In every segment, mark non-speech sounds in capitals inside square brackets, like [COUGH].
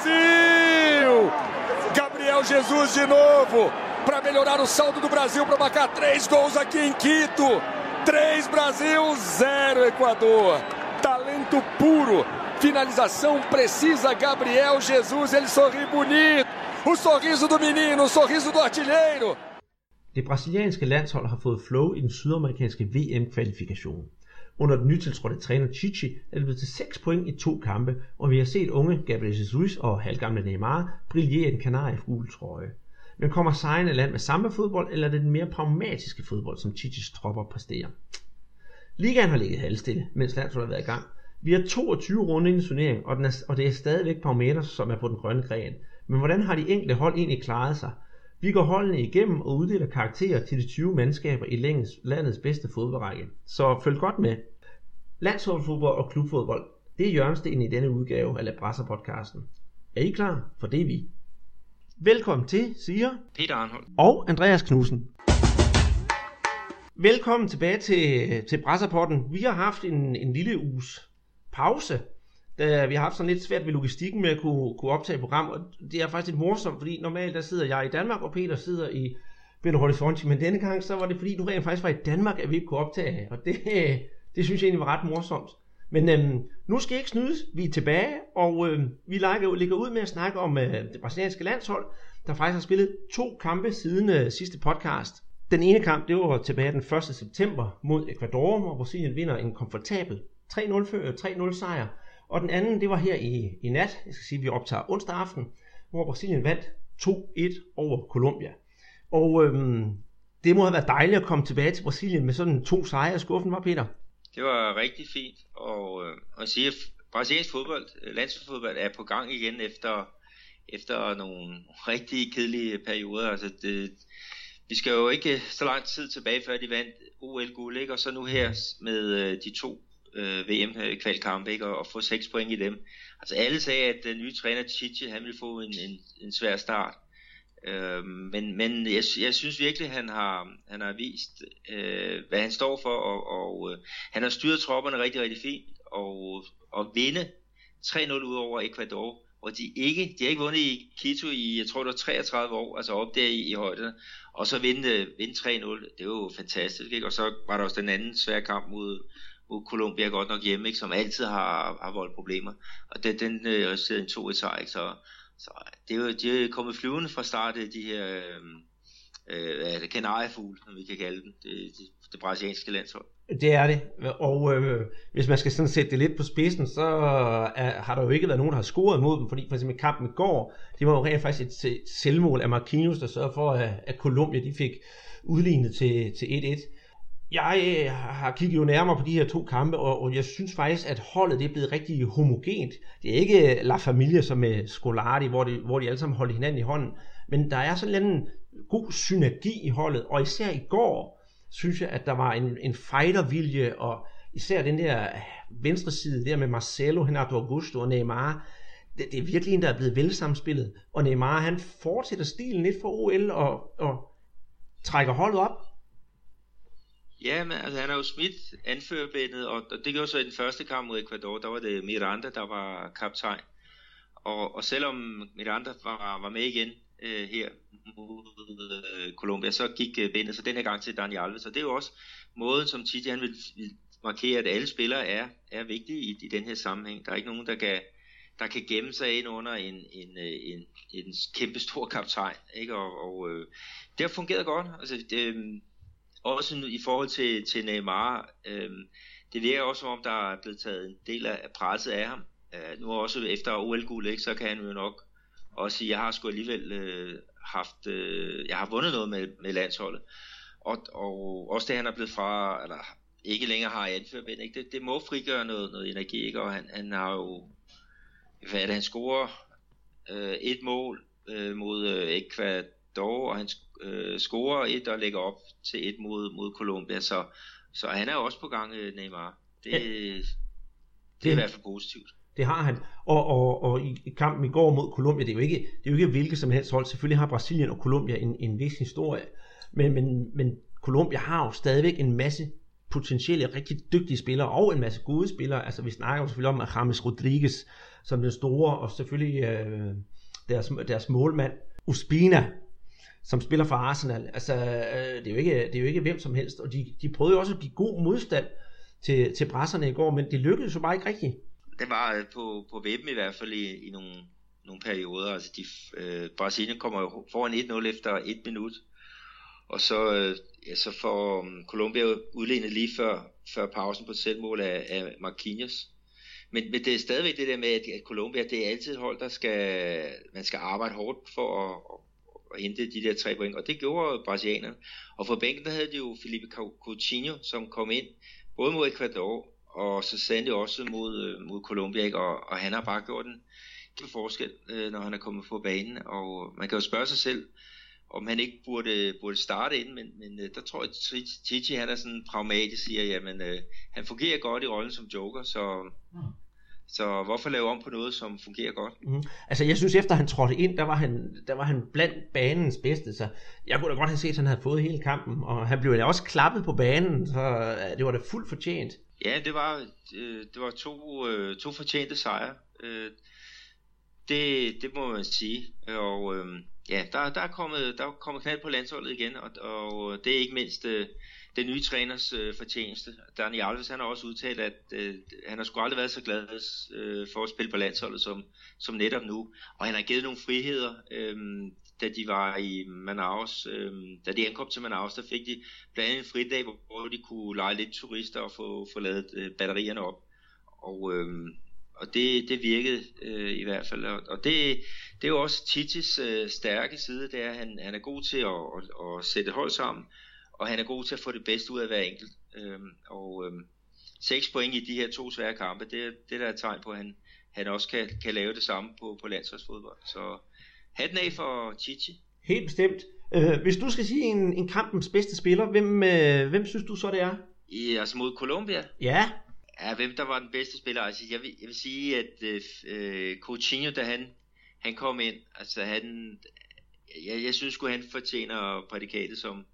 Brasil! Gabriel Jesus de novo para melhorar o saldo do Brasil para marcar três gols aqui em Quito. Três Brasil, zero Equador. Talento puro. Finalização precisa. Gabriel Jesus, ele sorri bonito. O sorriso do menino, o sorriso do artilheiro. Det brasilianske landshold har fået flow i den sydamerikanske VM-kvalifikation. Under den nytiltrådte træner Chichi er det blevet til 6 point i to kampe, og vi har set unge Gabriel Jesus og halvgamle Neymar brillere i den kanariefugl trøje. Men kommer sejrende land med samme fodbold, eller er det den mere pragmatiske fodbold, som Chichis tropper præsterer? Ligaen har ligget halvstille, mens landsholdet har været i gang. Vi har 22 runde i en turnering, og, den er, og det er stadigvæk Parameters, som er på den grønne gren. Men hvordan har de enkelte hold egentlig klaret sig? Vi går holdene igennem og uddeler karakterer til de 20 mandskaber i landets, bedste fodboldrække. Så følg godt med. Landsholdsfodbold og klubfodbold, det er hjørnestenen i denne udgave af Labrasser podcasten. Er I klar? For det er vi. Velkommen til, siger Peter Arnhold. og Andreas Knudsen. Velkommen tilbage til, til Brasserpotten. Vi har haft en, en lille uges pause, da vi har haft sådan lidt svært ved logistikken med at kunne, kunne optage et program, og det er faktisk lidt morsomt, fordi normalt der sidder jeg i Danmark, og Peter sidder i Belo Horizonte, men denne gang så var det fordi, du rent faktisk var i Danmark, at vi ikke kunne optage, og det, det synes jeg egentlig var ret morsomt. Men øhm, nu skal I ikke snydes, vi er tilbage, og øhm, vi ligger, ligger ud med at snakke om øh, det brasilianske landshold, der faktisk har spillet to kampe siden øh, sidste podcast. Den ene kamp, det var tilbage den 1. september mod Ecuador, hvor Brasilien vinder en komfortabel 3-0 3-0 sejr. Og den anden, det var her i, i nat, jeg skal sige, at vi optager onsdag aften, hvor Brasilien vandt 2-1 over Colombia. Og øhm, det må have været dejligt at komme tilbage til Brasilien med sådan to sejre i skuffen, var Peter? Det var rigtig fint, og, øh, og sige, at brasiliansk fodbold, landsfodbold landsholdsfodbold er på gang igen efter, efter nogle rigtig kedelige perioder. Altså det, vi skal jo ikke så lang tid tilbage, før de vandt OL-guld, og så nu her med øh, de to øh, VM-kvalkampe, ikke? Og, og få 6 point i dem. Altså alle sagde, at den nye træner Chichi, han ville få en, en, en svær start. Øh, men men jeg, jeg synes virkelig, han har, han har vist, øh, hvad han står for, og, og øh, han har styret tropperne rigtig, rigtig fint, og, og vinde 3-0 ud over Ecuador, og de ikke, de har ikke vundet i Quito i, jeg tror det var 33 år, altså op der i, i højden, og så vinde, vinde 3-0, det er jo fantastisk, ikke? og så var der også den anden svære kamp mod Colombia godt nok hjemme, ikke? som altid har, har voldt problemer, og den, den øh, resulterede en 2-1 sejr, ikke? så så det er jo, de er kommet flyvende fra start, øh, de her øh, øh, kanariefugle, som vi kan kalde dem, det, det, det brasilianske landshold. Det er det, og øh, hvis man skal sådan sætte det lidt på spidsen, så er, har der jo ikke været nogen, der har scoret mod dem, fordi for eksempel kampen i går, det var jo rent faktisk et selvmål af Marquinhos, der sørgede for, at, at Colombia de fik udlignet til, til 1-1. Jeg øh, har kigget jo nærmere på de her to kampe, og, og jeg synes faktisk, at holdet det er blevet rigtig homogent. Det er ikke La Familia som med Scolari, hvor de, hvor de alle sammen holder hinanden i hånden, men der er sådan en god synergi i holdet, og især i går synes jeg, at der var en, en fightervilje, og især den der venstre side der med Marcelo, Renato Augusto og Neymar, det, det er virkelig en, der er blevet velsamspillet. Og Neymar, han fortsætter stilen lidt for OL og, og trækker holdet op. Ja, men altså, han har jo smidt anførerbændet, og, og det gjorde så i den første kamp mod Ecuador, der var det Miranda, der var kaptajn. Og, og selvom Miranda var, var med igen øh, her mod øh, Colombia, så gik øh, bindet så den her gang til Dani Alves. Og det er jo også måden, som Titi han vil, vil markere, at alle spillere er, er vigtige i, i den her sammenhæng. Der er ikke nogen, der kan, der kan gemme sig ind under en, en, øh, en, en kæmpe stor kaptajn. Ikke? Og, og øh, det har fungeret godt. Altså, det, øh, også i forhold til, til Neymar, øh, det virker også som om, der er blevet taget en del af presset af ham. Øh, nu også efter OL-guld, ikke, så kan han jo nok også sige, jeg har sgu alligevel øh, haft, øh, jeg har vundet noget med, med landsholdet. Og, og også det, han er blevet fra, eller ikke længere har anført, men ikke, det, det må frigøre noget, noget energi, ikke? og han, han har jo, hvad er det, han scorer øh, et mål øh, mod øh, Ecuador, og han øh, scorer et og lægger op til et mod, mod Colombia, så, så han er også på gang, øh, Neymar. Det, det, det er i hvert fald positivt. Det har han. Og, og, og i kampen i går mod Colombia, det er jo ikke, det er jo ikke hvilket som helst hold. Selvfølgelig har Brasilien og Colombia en, en vis historie. Men, men, men Colombia har jo stadigvæk en masse potentielle rigtig dygtige spillere, og en masse gode spillere. Altså vi snakker jo selvfølgelig om James Rodriguez som den store, og selvfølgelig øh, deres, deres målmand, Uspina, som spiller for Arsenal. Altså, øh, det, er jo ikke, det er jo ikke hvem som helst, og de, de prøvede jo også at give god modstand til, til brasserne i går, men det lykkedes jo bare ikke rigtigt. Det var øh, på, på webben i hvert fald i, i nogle, nogle perioder. Altså, de, øh, Brasilien kommer jo foran 1-0 efter et minut, og så, øh, ja, så får um, Colombia udlignet lige før, før pausen på selvmål af, af Marquinhos. Men, men det er stadigvæk det der med, at, at Colombia, det er altid et hold, der skal, man skal arbejde hårdt for at, og hente de der tre point, og det gjorde brasilianerne. Og for bænken, der havde de jo Felipe Coutinho, som kom ind, både mod Ecuador, og så sandelig også mod, mod Colombia, ikke? Og, og han har bare gjort en kæmpe forskel, når han er kommet på banen, og man kan jo spørge sig selv, om han ikke burde, burde starte ind, men, men der tror jeg, at Titi han er sådan pragmatisk, siger, jamen øh, han fungerer godt i rollen som joker, så så hvorfor lave om på noget, som fungerer godt? Mm. Altså jeg synes, efter han trådte ind, der var han, der var han blandt banens bedste, så jeg kunne da godt have set, at han havde fået hele kampen, og han blev da også klappet på banen, så det var da fuldt fortjent. Ja, det var, øh, det var to, øh, to fortjente sejre. Øh, det, det må man sige, og... Ja, der, der, er kommet, der er kommet knald på landsholdet igen, og, og det er ikke mindst den nye træners øh, fortjeneste. Dani Alves han har også udtalt, at øh, han har sgu aldrig været så glad øh, for at spille på landsholdet som, som netop nu. Og han har givet nogle friheder, øh, da de var i Manaus. Øh, da de ankom til Manaus, der fik de blandt andet en fridag, hvor de kunne lege lidt turister og få, få lavet øh, batterierne op. Og øh, og det, det virkede øh, i hvert fald. Og det, det er jo også Titis øh, stærke side, det er, at han, han er god til at, at, at sætte hold sammen, og han er god til at få det bedste ud af hver enkelt. Øhm, og øhm, 6 point i de her to svære kampe, det, det der er et tegn på, at han, han også kan, kan lave det samme på, på landsholdsfodbold. Så hatten af for Titi. Helt bestemt. Øh, hvis du skal sige en, en kampens bedste spiller, hvem, øh, hvem synes du så det er? I, altså mod Colombia? Ja. Ja, hvem der var den bedste spiller? Altså, jeg vil, jeg vil sige, at øh, øh, Coutinho, da han, han kom ind, altså han, jeg, jeg synes at han fortjener prædikatet som,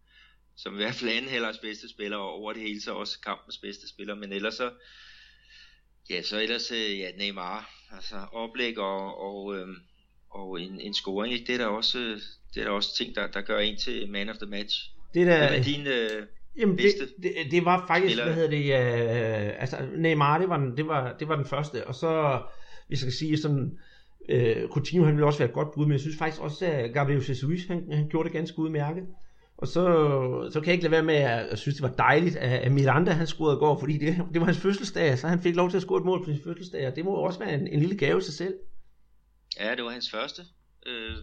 som i hvert fald anden helders bedste spiller, og over det hele så også kampens bedste spiller, men ellers så, ja, så ellers, øh, ja, Neymar, altså oplæg og, og, øh, og en, en scoring, ikke? det er der også, det er der også ting, der, der gør en til man of the match. Det er der, Hvad er din, øh, Jamen det, det, det var faktisk, Spiller. hvad hedder det, uh, altså Neymar, det var, den, det, var, det var den første, og så, hvis jeg skal sige sådan, uh, Coutinho, han ville også være et godt bud, men jeg synes faktisk også, at Gabriel Jesus, han, han gjorde det ganske udmærket. Og så, så kan jeg ikke lade være med at, at synes, det var dejligt, at Miranda han scorede i går, fordi det, det var hans fødselsdag, så han fik lov til at score et mål på sin fødselsdag, og det må også være en, en lille gave sig selv. Ja, det var hans første øh,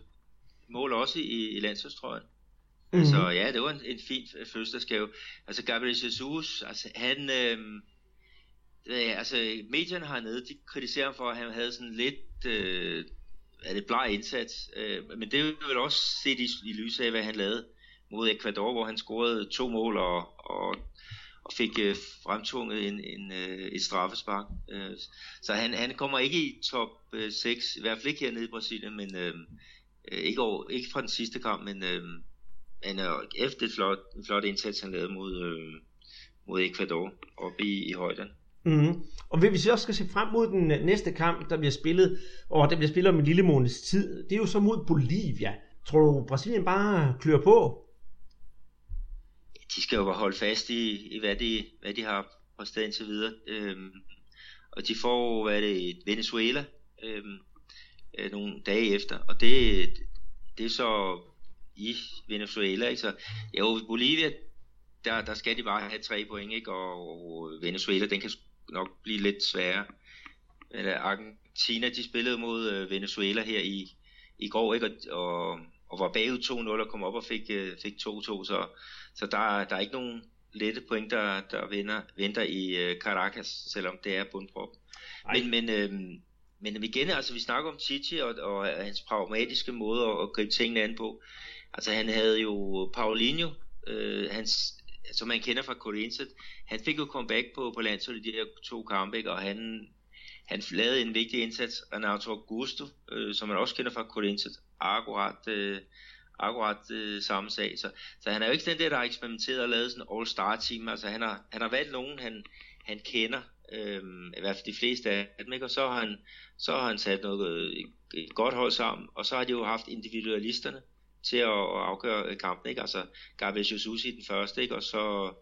mål også i, i landsholdstrøjen. Mm-hmm. Så ja, det var en, en fin fødselsdagsgave. Altså Gabriel Jesus, altså han... Øh, ja, altså medierne hernede, de kritiserer ham for, at han havde sådan lidt... Øh, er det bleg indsats, øh, men det er også set i, i lyset af, hvad han lavede mod Ecuador, hvor han scorede to mål og, og, og fik øh, fremtvunget en, en, øh, et straffespark. Øh, så han, han kommer ikke i top øh, 6, i hvert fald ikke hernede i Brasilien, men øh, øh, ikke, over, ikke fra den sidste kamp, men øh, men øh, efter et flot, en flot indsats, han lavede mod, øh, mod Ecuador oppe i, i højden. Mm-hmm. Og hvis vi også skal se frem mod den øh, næste kamp, der bliver spillet, og der bliver spillet om en lille måneds tid, det er jo så mod Bolivia. Tror du, Brasilien bare klør på? De skal jo holde fast i, i hvad, de, hvad de har præsteret indtil videre. Øhm, og de får, hvad er det, Venezuela øhm, øh, nogle dage efter. Og det, det er så i Venezuela. Ikke? Så jo, Bolivia, der, der skal de bare have tre point, ikke? Og, og Venezuela, den kan nok blive lidt sværere. Eller Argentina, de spillede mod øh, Venezuela her i, i går, ikke? Og, og, og var bagud 2-0 og kom op og fik, øh, fik 2-2, så, så der, der er ikke nogen lette point, der, der venter, venter i uh, Caracas, selvom det er bundprop. Men, men, øhm, men igen, altså vi snakker om Titi og, og hans pragmatiske måde at, at gribe tingene an på. Altså han havde jo Paulinho, øh, hans, som man kender fra Corinthians, han fik jo comeback på, på landsholdet i de her to kampe, ikke? og han, han lavede en vigtig indsats. Renato Augusto, øh, som man også kender fra Corinthians, akkurat, øh, akkurat øh, samme sag. Så, så han er jo ikke den der, der har eksperimenteret og lavet sådan en all-star team. Altså han har, han har valgt nogen, han, han kender, øh, i hvert fald de fleste af dem, ikke? og så har han, så har han sat noget, øh, et, et godt hold sammen, og så har de jo haft individualisterne til at, at afgøre øh, kampen, ikke? altså Gabriel Jesus i den første, ikke? og så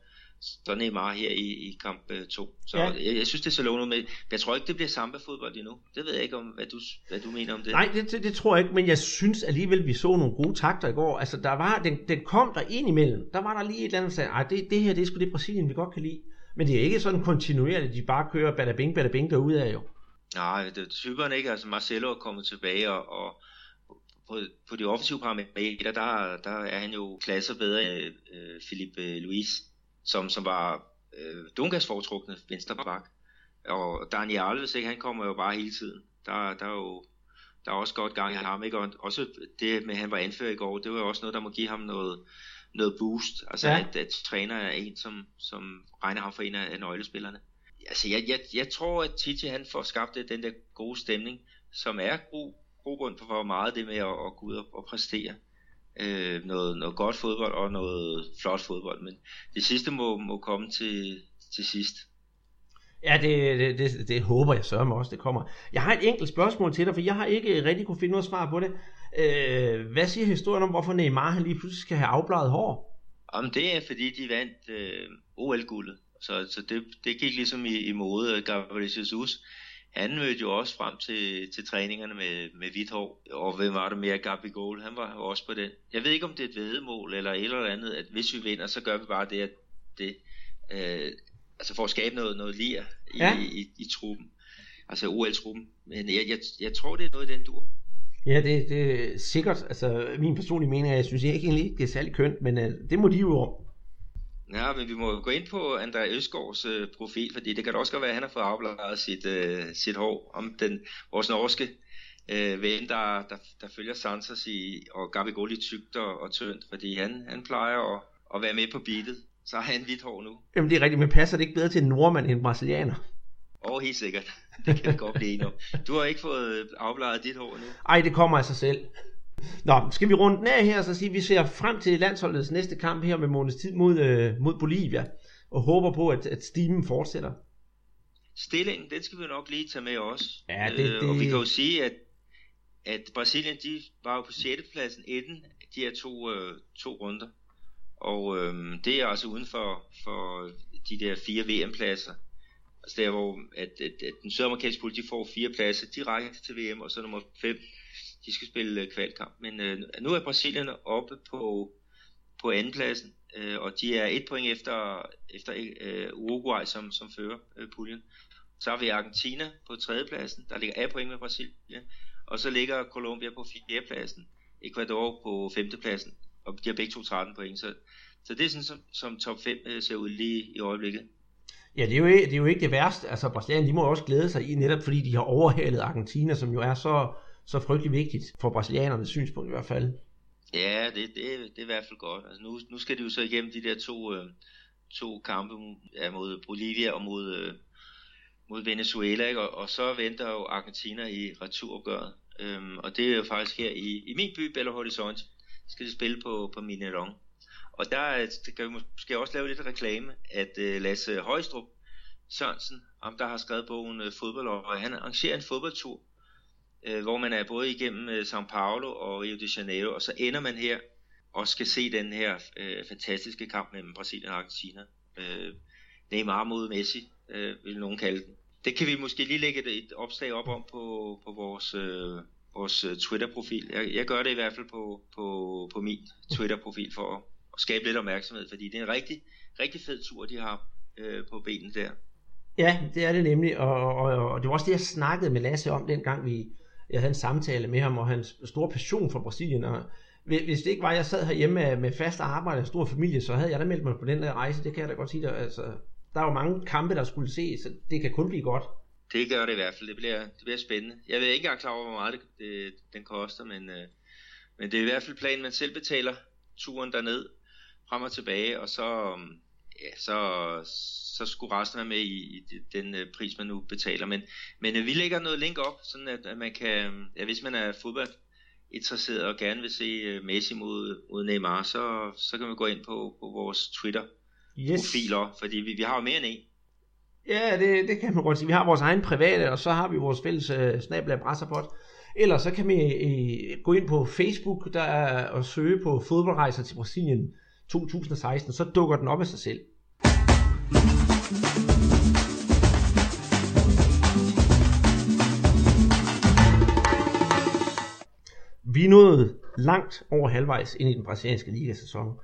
så Neymar her i, i kamp 2. Øh, så ja. jeg, jeg synes, det er så lovende med. Jeg tror ikke, det bliver samba-fodbold endnu. Det ved jeg ikke, om hvad du, hvad du mener om det. Nej, det, det, det tror jeg ikke, men jeg synes alligevel, vi så nogle gode takter i går. Altså, der var, den, den kom der ind imellem. Der var der lige et eller andet, der sagde, det, det her, det er sgu det Brasilien, vi godt kan lide. Men det er ikke sådan kontinuerligt, de bare kører bada bing, bada bing derude af jo. Nej, det er typerne ikke. Altså Marcelo er kommet tilbage, og, og på, på de offensive parametre, der, der er han jo klasser bedre end øh, Philippe Luis som, som var øh, Dungas foretrukne venstre bak. Og Daniel Alves, ikke, han kommer jo bare hele tiden. Der, der er jo der er også godt gang i ham, ikke? Og også det med, at han var anført i går, det var jo også noget, der må give ham noget, noget boost. Altså, ja. at, at træner er en, som, som regner ham for en af, af nøglespillerne. Altså, jeg, jeg, jeg tror, at Titi, han får skabt den der gode stemning, som er grund for, meget det med at, at gå ud og, og præstere øh, noget, noget godt fodbold og noget flot fodbold, men det sidste må, må komme til, til sidst. Ja, det, det, det, det håber jeg sørger mig også, det kommer. Jeg har et enkelt spørgsmål til dig, for jeg har ikke rigtig kunne finde noget svar på det. Øh, hvad siger historien om, hvorfor Neymar han lige pludselig skal have afbladet hår? Om det er, fordi de vandt øh, OL-guldet. Så, så det, det gik ligesom i, i mode. Gabriel Jesus han mødte jo også frem til, til træningerne med, med hvidt hår. Og hvem var det mere? Gabi Goal, han var også på den. Jeg ved ikke, om det er et vedemål eller et eller andet, at hvis vi vinder, så gør vi bare det, at det øh, altså for at skabe noget, noget lir i, ja. i, i, i truppen. Altså OL-truppen. Men jeg, jeg, jeg tror, det er noget i den dur. Ja, det, det er sikkert. Altså, min personlige mening er, jeg synes ikke egentlig, det er særlig kønt, men uh, det må de jo om. Ja, men vi må gå ind på André Øsgaards øh, profil, fordi det kan da også godt være, at han har fået afbladet sit, øh, sit hår om den, vores norske øh, ven, der, der, der følger Sansas i, og Gabigol i tygt og, og tyndt, fordi han, han plejer at, at være med på beatet. Så har han hvidt hår nu. Jamen det er rigtigt, men passer det ikke bedre til en nordmand end en brasilianer? Åh, oh, helt sikkert. Det kan vi godt blive enige om. Du har ikke fået afbladet dit hår nu? Ej, det kommer af sig selv. Nå, skal vi runde den af her, så sige, at vi ser frem til landsholdets næste kamp her med måneds tid mod, øh, mod Bolivia, og håber på, at, at stimen fortsætter. Stillingen, den skal vi nok lige tage med også. Ja, det, det... Øh, og vi kan jo sige, at, at Brasilien, de var jo på 6. pladsen inden de her to, øh, to runder. Og øh, det er altså uden for, for de der fire VM-pladser. Altså der, hvor at, at, at den sydamerikanske politi får fire pladser direkte til VM, og så nummer 5 de skal spille øh, kvalkamp. Men øh, nu er Brasilien oppe på, på andenpladsen, øh, og de er et point efter, efter øh, Uruguay, som, som fører øh, puljen. Så har vi Argentina på tredjepladsen, der ligger af point med Brasilien, og så ligger Colombia på fjerdepladsen, Ecuador på femtepladsen, og de har begge to 13 point, så, så det er sådan, som, som top 5 øh, ser ud lige i øjeblikket. Ja, det er, jo, det er jo ikke det værste. Altså, Brasilien, de må også glæde sig i, netop fordi de har overhalet Argentina, som jo er så, så frygtelig vigtigt for brasilianernes synspunkt i hvert fald. Ja, det, det, det er i hvert fald godt. Altså nu, nu skal de jo så igennem de der to, øh, to kampe ja, mod Bolivia og mod, øh, mod Venezuela, ikke? Og, og så venter jo Argentina i returopgøret. Øhm, og det er jo faktisk her i, i min by, Belo Horizonte, skal de spille på, på Mineron. Og der øh, kan vi måske også lave lidt reklame, at øh, Lasse Højstrup Sørensen, om der har skrevet bogen øh, Fodbold, og han arrangerer en fodboldtur øh, hvor man er både igennem øh, São Paulo og Rio de Janeiro, og så ender man her og skal se den her øh, fantastiske kamp mellem Brasilien og Argentina. Øh, Neymar mod Messi, øh, vil nogen kalde den. Det kan vi måske lige lægge et, et opslag op om på, på vores, øh, vores øh, Twitter-profil. Jeg, jeg gør det i hvert fald på, på, på min Twitter-profil for at, at skabe lidt opmærksomhed, fordi det er en rigtig, rigtig fed tur, de har øh, på benen der. Ja, det er det nemlig, og, og, og det var også det, jeg snakkede med Lasse om, dengang vi, jeg havde en samtale med ham, og hans store passion for Brasilien, og hvis det ikke var, at jeg sad herhjemme med, med fast arbejde og en stor familie, så havde jeg da meldt mig på den der rejse, det kan jeg da godt sige dig. Altså, der var mange kampe, der skulle ses, så det kan kun blive godt. Det gør det i hvert fald, det bliver, det bliver spændende. Jeg ved ikke engang klar over, hvor meget det, det, den koster, men, øh, men det er i hvert fald planen, man selv betaler turen derned, frem og tilbage, og så, øhm, ja, så, så skulle resten være med i, i den uh, pris, man nu betaler. Men, men uh, vi lægger noget link op, sådan at, at man kan, ja, hvis man er fodbold interesseret og gerne vil se uh, Messi mod, mod Neymar, så, så kan man gå ind på, på vores Twitter-profiler, yes. fordi vi, vi har jo mere end en. Ja, det, det kan man godt sige. Vi har vores egen private, og så har vi vores fælles uh, snabla Brasserpot. Ellers så kan vi uh, gå ind på Facebook der er, og søge på fodboldrejser til Brasilien 2016, så dukker den op af sig selv. Vi er nået langt over halvvejs ind i den brasilianske ligasæson.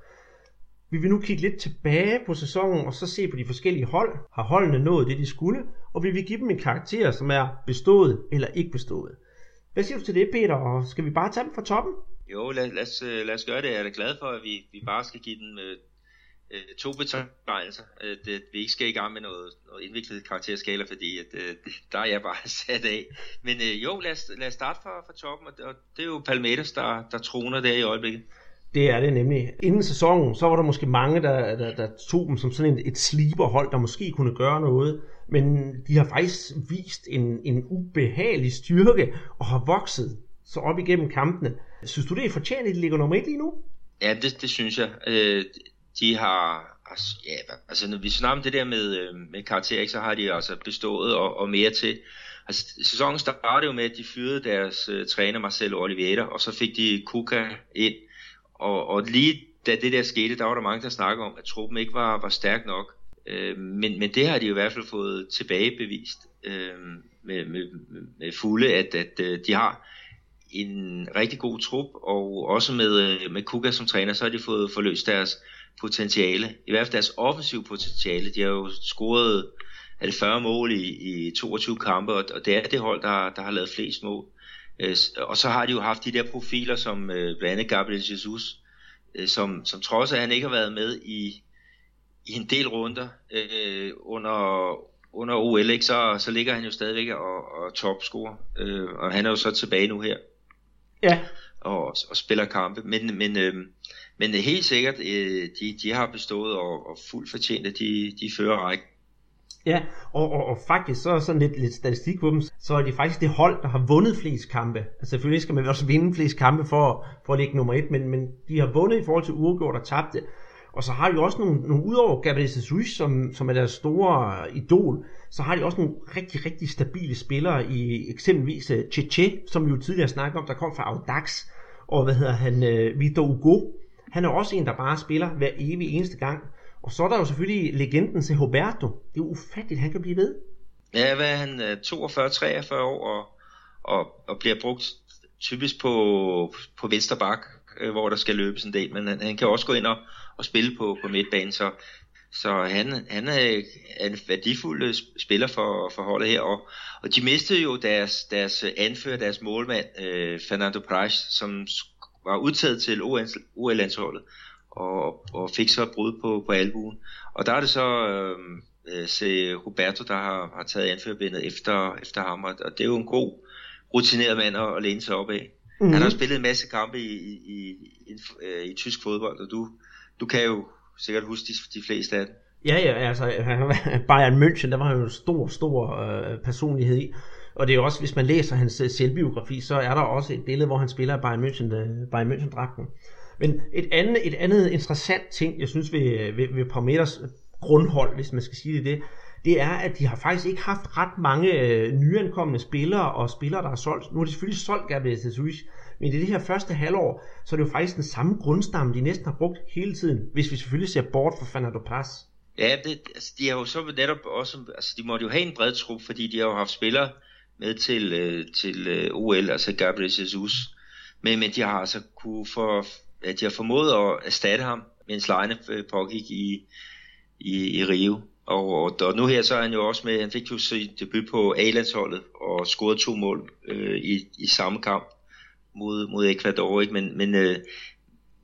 Vi vil nu kigge lidt tilbage på sæsonen og så se på de forskellige hold. Har holdene nået det, de skulle? Og vi vil give dem en karakter, som er bestået eller ikke bestået. Hvad siger du til det, Peter? Og skal vi bare tage dem fra toppen? Jo, lad, lad, os, øh, lad os gøre det. Jeg er da glad for, at vi, vi bare skal give den øh, øh, øh, to betegnelser. At, at vi ikke skal i gang med noget, noget indviklet karakterskala, fordi at, øh, [LAUGHS] der er jeg bare [LAUGHS] sat af. Men øh, jo, lad os, lad os starte fra, fra toppen, og, og det er jo Palmeiras, der, der troner der i øjeblikket. Det er det nemlig. Inden sæsonen, så var der måske mange, der, der, der tog dem som sådan et, et sleeperhold, der måske kunne gøre noget. Men de har faktisk vist en, en ubehagelig styrke og har vokset så op igennem kampene. Synes du, det er fortjent, at de ligger nummer et lige nu? Ja, det, det synes jeg. Øh, de har, altså, ja, altså når vi snakker om det der med, øh, med karakter, ikke, så har de altså bestået og, og mere til. Altså, sæsonen startede jo med, at de fyrede deres øh, træner Marcelo Oliveira, og så fik de Kuka ind. Og, og lige da det der skete, der var der mange, der snakkede om, at truppen ikke var, var stærk nok. Øh, men, men det har de jo i hvert fald fået tilbagebevist øh, med, med, med fulde, at, at øh, de har en rigtig god trup, og også med, øh, med Kuka som træner, så har de fået forløst deres potentiale, i hvert fald deres offensiv potentiale. De har jo scoret er det 40 mål i, i 22 kampe, og det er det hold, der, der har lavet flest mål. Øh, og så har de jo haft de der profiler, som øh, blandt andet Gabriel Jesus, øh, som, som trods at han ikke har været med i, i en del runder øh, under, under OL, ikke, så, så ligger han jo stadigvæk og, og topscorer. Øh, og han er jo så tilbage nu her. Ja. Og, og spiller kampe. Men, men øh, men øh, helt sikkert, øh, de, de har bestået og, og fuldt fortjent, at de, de fører række. Ja, og, og, og faktisk så er sådan lidt, lidt statistik på dem, så er de faktisk det hold, der har vundet flest kampe. Altså selvfølgelig skal man også vinde flest kampe for, for at ligge nummer et, men, men de har vundet i forhold til uafgjort og tabte. Og så har de også nogle, nogle udover Gabriel Jesus, som, som er deres store idol, så har de også nogle rigtig, rigtig stabile spillere i eksempelvis øh, Cheche, som vi jo tidligere snakkede om, der kom fra Audax, og hvad hedder han, Vito Vitor Hugo, han er også en, der bare spiller hver evig eneste gang. Og så er der jo selvfølgelig legenden til Roberto. Det er jo ufatteligt, han kan blive ved. Ja, hvad er han? Øh, 42-43 år og, og, og bliver brugt typisk på, på venstre bak, øh, hvor der skal løbes en del, men han, han kan også gå ind og, og spille på, på midtbanen, så, så han, han er en værdifuld øh, spiller for, for holdet her, og, og de mistede jo deres, deres anfører, deres målmand, øh, Fernando Price, som var udtaget til OL-landsholdet og, og fik så et brud på, på albuen. Og der er det så øhm, øh, se Roberto, der har, har taget anførbindet efter, efter ham, og, og det er jo en god rutineret mand at, at læne sig op af. Mm-hmm. Han har spillet en masse kampe i, i, i, i, øh, i tysk fodbold, og du, du kan jo sikkert huske de, de fleste af dem. Ja, ja, altså [LAUGHS] Bayern München, der var jo en stor, stor øh, personlighed i. Og det er også, hvis man læser hans øh, selvbiografi, så er der også et billede, hvor han spiller Bayern München, øh, Bayern München-dragten. Men et andet, et andet interessant ting, jeg synes ved, øh, ved, ved Palmeiras grundhold, hvis man skal sige det, det, det er, at de har faktisk ikke haft ret mange øh, nyankomne spillere og spillere, der har solgt. Nu har de selvfølgelig solgt Gabriel Jesus, men i det her første halvår, så er det jo faktisk den samme grundstamme, de næsten har brugt hele tiden, hvis vi selvfølgelig ser bort fra Fernando Paz. Ja, det, altså, de har jo så netop også, altså de måtte jo have en bred trup, fordi de har jo haft spillere, med til, øh, til øh, OL, altså Gabriel Jesus. Men, men de har altså kunne for, ja, de har formået at erstatte ham, mens Leine øh, pågik i, i, i Rio. Og, og, og nu her så er han jo også med, han fik jo sit debut på A-landsholdet og scorede to mål øh, i, i samme kamp mod, mod Ecuador, ikke? Men, men, øh,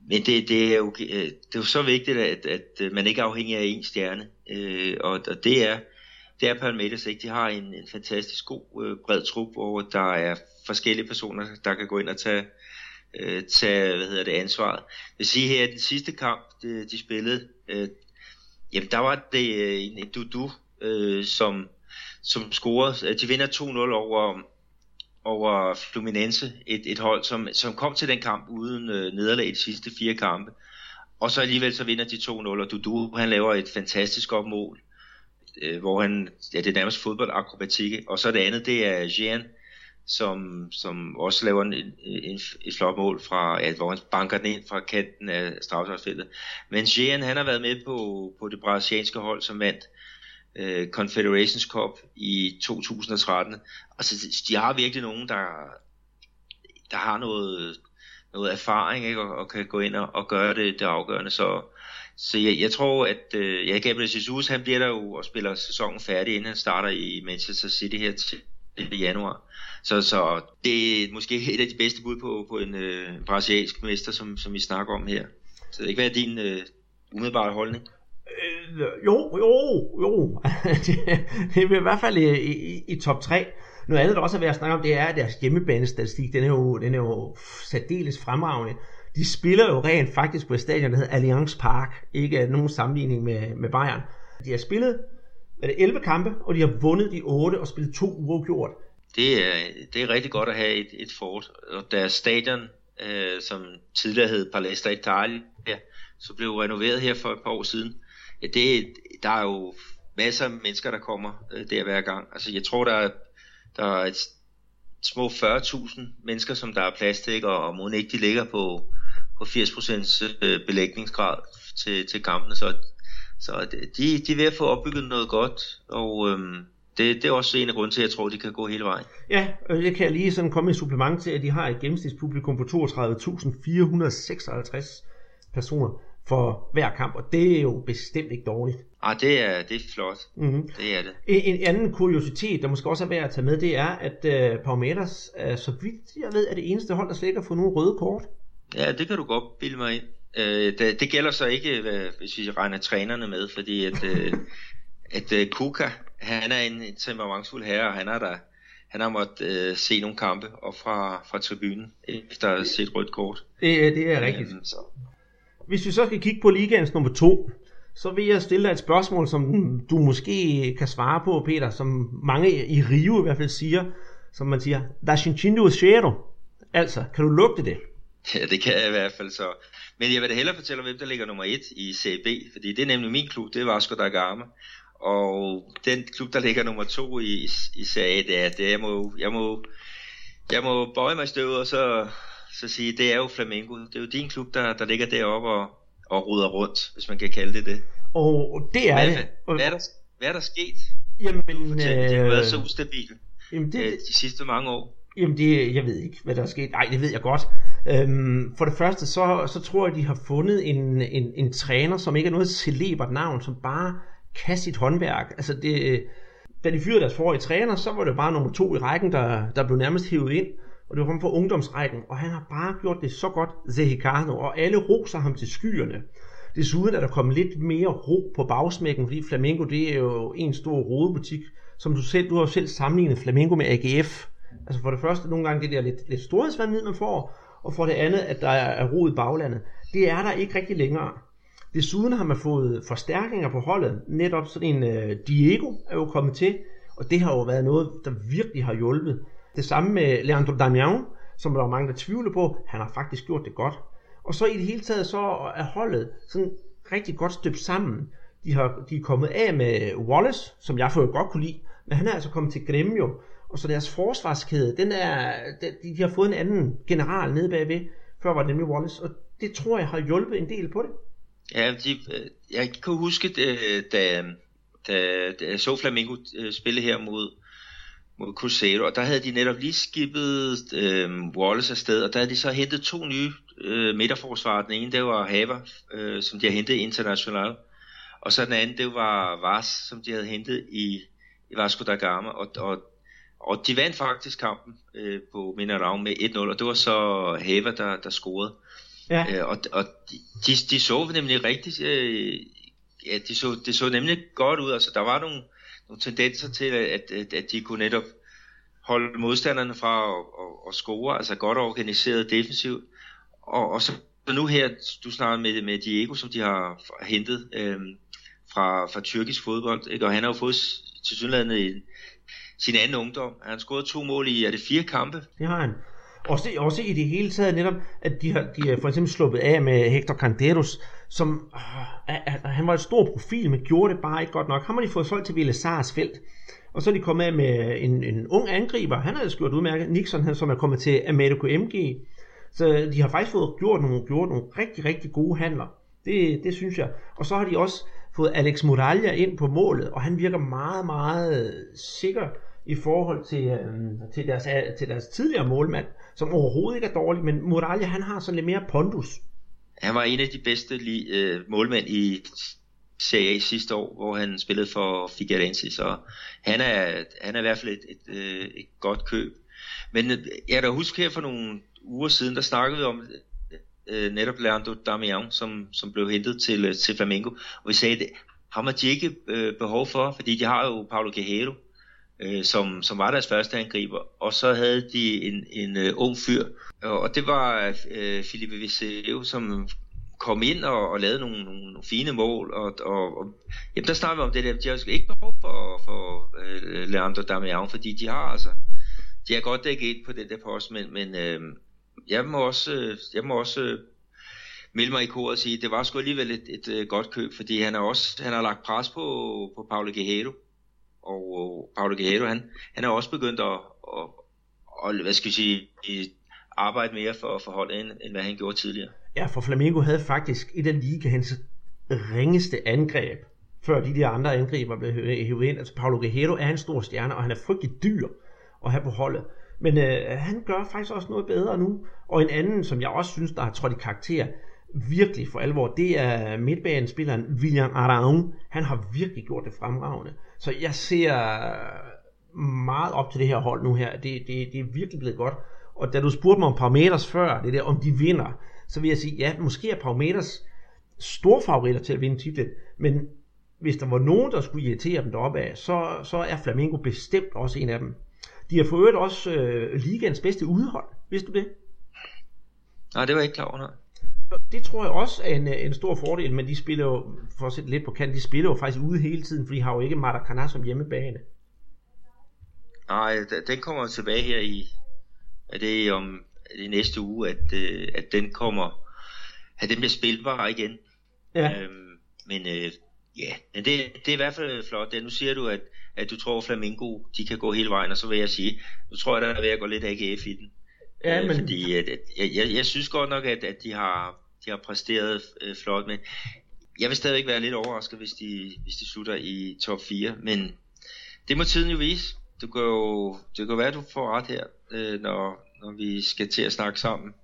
men det, det, er jo, øh, det er jo så vigtigt, at, at øh, man ikke er afhængig af en stjerne, øh, og, og det er det er Palmeiras ikke. De har en, en fantastisk god øh, bred trup, hvor der er forskellige personer, der kan gå ind og tage, øh, tage hvad hedder det, ansvaret. Jeg vil sige her, at den sidste kamp, de, de spillede, øh, jamen der var det en, en Dudu, øh, som, som scorede. De vinder 2-0 over, over Fluminense, et, et hold, som, som kom til den kamp uden øh, nederlag i de sidste fire kampe. Og så alligevel så vinder de 2-0, og Dudu han laver et fantastisk godt mål, øh, hvor han, ja det er nærmest fodboldakrobatik, og så det andet, det er Jean, som, som også laver en, en, et flot mål, fra, ja, hvor han banker den ind fra kanten af straffesparksfeltet. Men Jean, han har været med på, på det brasilianske hold, som vandt øh, Confederations Cup i 2013. Altså, de har virkelig nogen, der, der har noget, noget erfaring, ikke? Og, og kan gå ind og, og gøre det, det afgørende. Så, så jeg, jeg tror, at øh, ja, Gabriel Jesus, han bliver der jo og spiller sæsonen færdig, inden han starter i Manchester City her til, i januar. Så, så det er måske et af de bedste bud på, på en øh, brasiliansk mester, som, som vi snakker om her. Så det kan være din øh, umiddelbare holdning. Øh, jo, jo, jo. [LAUGHS] det, er i hvert fald i, i, i top 3. Noget andet, der også er værd at snakke om, det er, at deres hjemmebanestatistik, den er jo, den er jo særdeles fremragende. De spiller jo rent faktisk på et stadion, der hedder Allianz Park. Ikke nogen sammenligning med, med Bayern. De har spillet er det 11 kampe, og de har vundet de 8 og spillet to uafgjort. Det er, det er rigtig godt at have et, et fort. Og deres stadion, øh, som tidligere hed Palestra Italia, ja, så blev renoveret her for et par år siden. Ja, det, der er jo masser af mennesker, der kommer øh, der hver gang. Altså, jeg tror, der er, der er et, små 40.000 mennesker, som der er plads til, ikke? og, og må ikke de ligger på, på 80% øh, belægningsgrad til, til kampene. Så, så de, de er ved at få opbygget noget godt, og øhm, det, det er også en af grunden til, at jeg tror, at de kan gå hele vejen. Ja, og det kan lige sådan komme med supplement til, at de har et gennemsnitspublikum på 32.456 personer for hver kamp, og det er jo bestemt ikke dårligt. Ah, det er, det er flot. Mm-hmm. Det er det. En, en anden kuriositet, der måske også er værd at tage med, det er, at uh, Palmeiras, uh, så vidt jeg ved, er det eneste hold, der slet ikke har fået nogen røde kort. Ja, det kan du godt bilde mig ind. Uh, det, det gælder så ikke, hvis vi regner trænerne med, fordi at, uh, [LAUGHS] at uh, Kuka, han er en, en temperamentsfuld herre, og han er der han har måttet uh, se nogle kampe op fra, fra tribunen, efter at have set rødt kort. Det, det er rigtigt. Um, så. Hvis vi så skal kigge på ligaens nummer to, så vil jeg stille dig et spørgsmål, som du måske kan svare på, Peter, som mange i Rio i hvert fald siger, som man siger, da sentindo cheiro. Altså, kan du lugte det? Ja, det kan jeg i hvert fald så. Men jeg vil da hellere fortælle, hvem der ligger nummer et i CB, fordi det er nemlig min klub, det er Vasco da Gama. Og den klub, der ligger nummer to i, i Serie A, det er, det jeg må, jeg må, jeg må bøje mig i støvet og så, så sige, det er jo Flamengo. Det er jo din klub, der, der ligger deroppe og, og ruder rundt, hvis man kan kalde det det. Og det er hvad, det. Hvad, hvad, er der, hvad er der sket? Jamen, øh, de har været så ustabile jamen det, øh, de sidste mange år. Jamen det, jeg ved ikke, hvad der er sket. Nej, det ved jeg godt. Øhm, for det første, så, så tror jeg, de har fundet en, en, en træner, som ikke er noget celebert navn, som bare kan sit håndværk. Altså det, da de fyrede deres forrige træner, så var det bare nummer to i rækken, der, der blev nærmest hævet ind og det var ham fra ungdomsrækken, og han har bare gjort det så godt, Zehikano, og alle roser ham til skyerne. Desuden er der kommet lidt mere ro på bagsmækken, fordi Flamengo det er jo en stor rodebutik, som du selv, du har selv sammenlignet Flamengo med AGF. Altså for det første nogle gange det der lidt, lidt storhedsvandvid, man får, og for det andet, at der er ro i baglandet. Det er der ikke rigtig længere. Desuden har man fået forstærkninger på holdet. Netop sådan en uh, Diego er jo kommet til, og det har jo været noget, der virkelig har hjulpet. Det samme med Leandro Damian, som der var mange, der tvivler på. Han har faktisk gjort det godt. Og så i det hele taget, så er holdet sådan rigtig godt støbt sammen. De, har, de er kommet af med Wallace, som jeg for godt kunne lide, men han er altså kommet til Gremio. Og så deres forsvarskæde, den er, de, de har fået en anden general nede bagved. Før var det nemlig Wallace, og det tror jeg har hjulpet en del på det. Ja, de, øh, jeg kan huske, øh, da, da, da jeg så Flamingo øh, spille her mod, mod Crusader, og der havde de netop lige skibet øh, Wallace afsted, og der havde de så hentet to nye øh, midterforsvarer. Den ene, det var Haver, øh, som de havde hentet internationalt, og så den anden, det var Vars, som de havde hentet i, i Vasco da Gama, og, og, og de vandt faktisk kampen øh, på Minerau med 1-0, og det var så Haver, der, der scorede. Ja. Øh, og og de, de så nemlig rigtig, øh, ja, de så, det så nemlig godt ud, altså der var nogle, nogle tendenser til, at, at, at de kunne netop holde modstanderne fra at, at, at score, altså godt organiseret defensivt. Og, og så nu her, du snakker med, med Diego, som de har hentet øh, fra, fra tyrkisk fodbold, ikke? og han har jo fået til synligheden i sin anden ungdom. Han har scoret to mål i, er det fire kampe? Det har han. Også, også i det hele taget netop, at de har, de har for eksempel sluppet af med Hector Canderos, som øh, altså, han var et stor profil, men gjorde det bare ikke godt nok. Ham har de fået solgt til Ville Sars felt. Og så er de kommet af med en, en ung angriber, han havde gjort udmærket, Nixon, han, som er kommet til Amedeco MG. Så de har faktisk fået gjort nogle, gjort nogle rigtig, rigtig gode handler. Det, det synes jeg. Og så har de også fået Alex Muralla ind på målet, og han virker meget, meget sikker i forhold til, øh, til, deres, til deres tidligere målmand, som overhovedet ikke er dårlig, men Muralla, han har sådan lidt mere pondus. Han var en af de bedste li, øh, målmænd i Serie A sidste år, hvor han spillede for Figueirense, så han er, han er i hvert fald et, et, et, et godt køb. Men øh, jeg kan huske her for nogle uger siden, der snakkede vi om øh, netop Leandro Damian, som, som blev hentet til, øh, til Flamengo, og vi sagde, at ham har de ikke øh, behov for, fordi de har jo Paulo Guerrero, øh, som, som var deres første angriber, og så havde de en, en øh, ung fyr, og det var øh, Felipe Viseu, som kom ind og, og lavede nogle, nogle, nogle fine mål, og, og, og jamen, der snakker vi om det der, de har ikke behov for, for øh, Leandro Damian, fordi de har altså, de har godt dækket ind på det der post, men, men øh, jeg må også, øh, jeg må også øh, melde mig i koret og sige, at det var sgu alligevel et, et, et godt køb, fordi han, er også, han har lagt pres på, på Paulo Guerrero, og Paulo Guerrero, han, han er også begyndt at, at, at, hvad skal vi sige, arbejde mere for, for holdet, end, end hvad han gjorde tidligere. Ja, for Flamengo havde faktisk i den liga hans ringeste angreb, før de der andre angriber blev hævet ind. Altså Paulo Guerrero er en stor stjerne, og han er frygtelig dyr at have på holdet. Men øh, han gør faktisk også noget bedre nu. Og en anden, som jeg også synes, der har trådt i karakter, virkelig for alvor, det er midtbanespilleren William Araun. Han har virkelig gjort det fremragende. Så jeg ser meget op til det her hold nu her. Det, det, det er virkelig blevet godt. Og da du spurgte mig om Parameters før, det der, om de vinder, så vil jeg sige, ja, måske er Parameters store favoritter til at vinde titlen, men hvis der var nogen, der skulle irritere dem deroppe af, så, så er Flamingo bestemt også en af dem. De har fået også øh, ligaens bedste udhold. Vidste du det? Nej, det var ikke klar over. Det tror jeg også er en, en stor fordel, men de spiller jo, for at sætte lidt på kant, de spiller jo faktisk ude hele tiden, for de har jo ikke Maracanã som hjemmebane. Nej, den kommer tilbage her i, er det om det næste uge, at, øh, at den kommer, at den bliver spilbar igen. Ja. Øhm, men øh, ja, men det, det er i hvert fald flot. Det, nu siger du, at at du tror, Flamingo de kan gå hele vejen, og så vil jeg sige, nu tror jeg, der er ved at gå lidt AGF i den. Ja, øh, men... Fordi at, at, jeg, jeg, jeg synes godt nok, at, at de, har, de har præsteret øh, flot, men jeg vil stadigvæk være lidt overrasket, hvis de, hvis de slutter i top 4, men det må tiden jo vise du kan jo, det kan være, at du får ret her, øh, når, når vi skal til at snakke sammen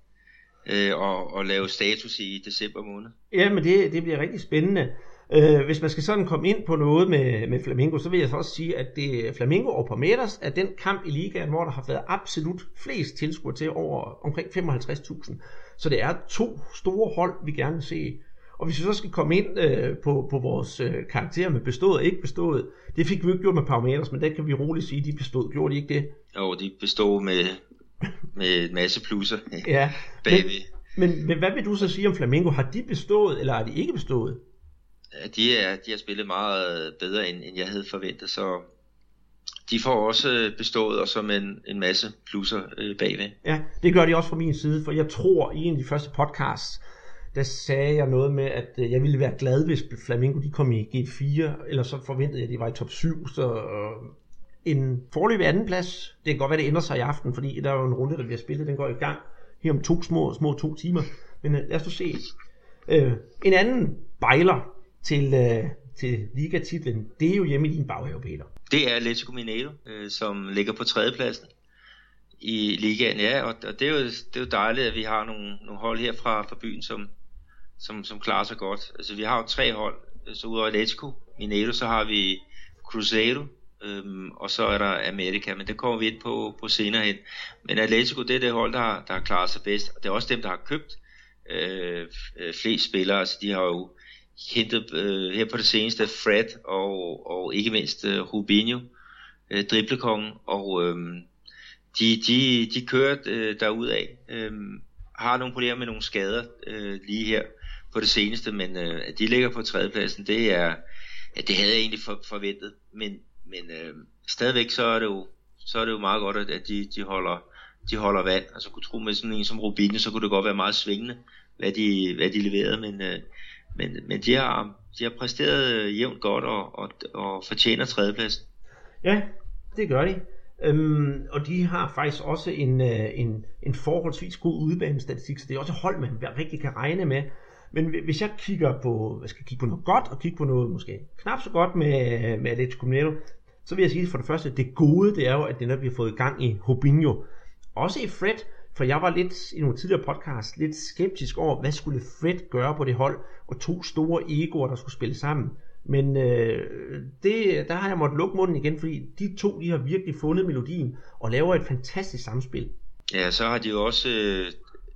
øh, og, og lave status i december måned. Ja, men det, det bliver rigtig spændende. Øh, hvis man skal sådan komme ind på noget med, med Flamingo, så vil jeg så også sige, at det Flamingo og Palmeiras er den kamp i ligaen, hvor der har været absolut flest tilskuere til over omkring 55.000. Så det er to store hold, vi gerne vil se. Og hvis vi så skal komme ind øh, på, på vores øh, karakterer med bestået og ikke bestået, det fik vi ikke gjort med Palmeiras, men det kan vi roligt sige, de bestod. Gjorde de ikke det? Jo, de bestod med, med en masse plusser [LAUGHS] ja, bagved. Men, men, men hvad vil du så sige om Flamingo? Har de bestået, eller har de ikke bestået? de, er, de har spillet meget bedre, end, end jeg havde forventet, så de får også bestået og som en, en masse plusser øh, bagved. Ja, det gør de også fra min side, for jeg tror i en af de første podcasts, der sagde jeg noget med, at øh, jeg ville være glad, hvis Flamingo de kom i G4, eller så forventede jeg, at de var i top 7, så øh, en forløbig anden plads, det kan godt være, det ændrer sig i aften, fordi der er jo en runde, der bliver spillet, den går i gang her om to små, små to timer, men øh, lad os se. Øh, en anden bejler, til, øh, til ligatitlen, det er jo hjemme i din baghave, Peter. Det er Atletico Mineiro, øh, som ligger på tredjepladsen i ligaen, ja, og, og det, er jo, det er jo dejligt, at vi har nogle, nogle hold her fra, fra byen, som, som, som klarer sig godt. Altså vi har jo tre hold, så udover Atletico Mineiro, så har vi Cruzeiro, øhm, og så er der Amerika, men det kommer vi ind på, på senere hen. Men Atletico, det er det hold, der, der har klaret sig bedst, og det er også dem, der har købt øh, øh flest spillere, altså de har jo hentet øh, her på det seneste Fred og, og ikke mindst øh, Rubinho, øh, driblekongen, og øh, de, de, de kører øh, af. Øh, har nogle problemer med nogle skader øh, lige her på det seneste, men øh, at de ligger på tredjepladsen, det er, ja, det havde jeg egentlig for, forventet, men, men øh, stadigvæk så er det jo, så er det jo meget godt, at de, de holder, de holder vand. Altså kunne tro med sådan en som Rubinho, så kunne det godt være meget svingende, hvad de, hvad de leverede, men, øh, men, men de, har, de har præsteret øh, jævnt godt og, og, og fortjener tredjepladsen. Ja, det gør de. Øhm, og de har faktisk også en, øh, en, en forholdsvis god udbanestatistik, så det er også hold, man rigtig kan regne med. Men hvis jeg kigger på, jeg skal kigge på noget godt, og kigge på noget måske knap så godt med, med Atletico Mineiro, så vil jeg sige for det første, det gode, det er jo, at det netop bliver fået gang i Robinho. Også i Fred, for jeg var lidt i nogle tidligere podcast lidt skeptisk over, hvad skulle Fred gøre på det hold, og to store egoer, der skulle spille sammen. Men øh, det, der har jeg måttet lukke munden igen, fordi de to de har virkelig fundet melodien og laver et fantastisk samspil. Ja, så har de jo også, øh,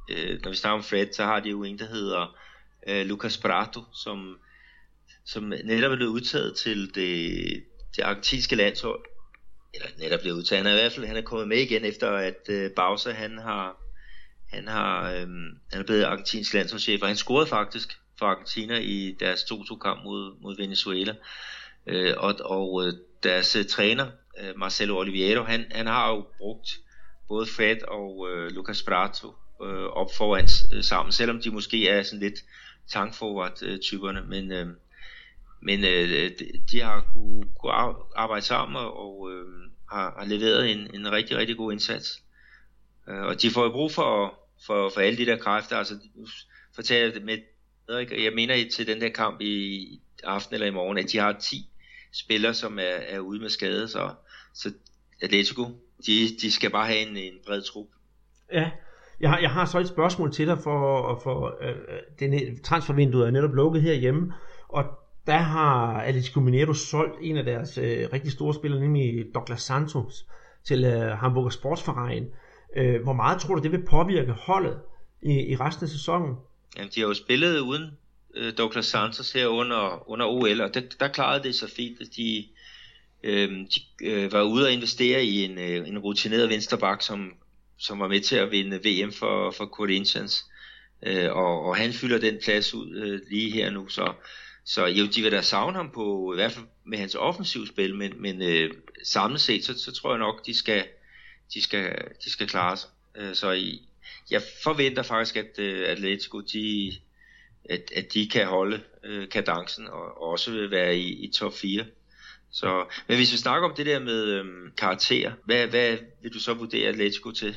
øh når vi snakker om Fred, så har de jo en, der hedder øh, Lucas Prato, som, som netop er blevet udtaget til det, det argentinske landshold. Eller netop blevet udtaget. Han er i hvert fald han er kommet med igen efter at øh, Bausa han har han har øh, han er blevet argentinsk landsholdschef, og han scorede faktisk for Argentina i deres 2-2 kamp mod, mod Venezuela. Øh, og og øh, deres øh, træner, øh, Marcelo Oliveira, han, han har jo brugt både Fred og øh, Lucas Prato øh, op foran øh, sammen, selvom de måske er sådan lidt tankforward-typerne, men, øh, men øh, de har kunne, kunne arbejde sammen og øh, har, har leveret en, en rigtig, rigtig god indsats. Øh, og de får jo brug for, for, for alle de der kræfter, altså fortæller det med jeg mener til den der kamp i aften eller i morgen, at de har 10 spillere, som er, er ude med skade, så, så Atletico, de, de skal bare have en, en bred trup. Ja, jeg har, jeg har så et spørgsmål til dig, for, for øh, den transfervinduet er netop lukket herhjemme, og der har Atletico Mineiro solgt en af deres øh, rigtig store spillere, nemlig Douglas Santos, til øh, Hamburger Sportsverein. Øh, hvor meget tror du, det vil påvirke holdet i, i resten af sæsonen? Jamen, de har jo spillet uden øh, Douglas Santos her under, under OL, og det, der klarede det så fint, at de, øh, de øh, var ude og investere i en, øh, en rutineret vensterbak, som, som var med til at vinde VM for, for Corinthians. Øh, og, og han fylder den plads ud øh, lige her nu, så, så jo, de vil da savne ham på, i hvert fald med hans offensivspil, men, men øh, samlet set, så, så tror jeg nok, de skal, de skal, de skal klare sig. Øh, så i, jeg forventer faktisk, at øh, Atletico de, at, at de kan holde øh, kadencen og, og også vil være i, i top 4. Så, men hvis vi snakker om det der med øhm, um, karakter, hvad, hvad vil du så vurdere Atletico til?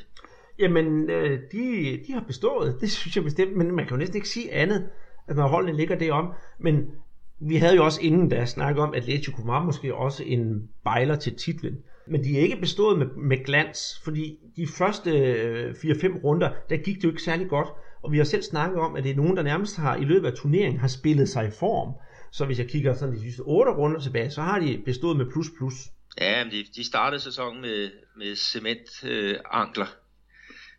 Jamen, øh, de, de har bestået, det synes jeg bestemt, men man kan jo næsten ikke sige andet, at når holdene ligger det om. Men vi havde jo også inden da snakket om, at Atletico var måske også en bejler til titlen men de er ikke bestået med, med glans, fordi de første øh, 4-5 runder, der gik det jo ikke særlig godt, og vi har selv snakket om, at det er nogen, der nærmest har i løbet af turneringen har spillet sig i form. Så hvis jeg kigger sådan de sidste 8 runder tilbage, så har de bestået med plus plus. Ja, de, de startede sæsonen med, med cementankler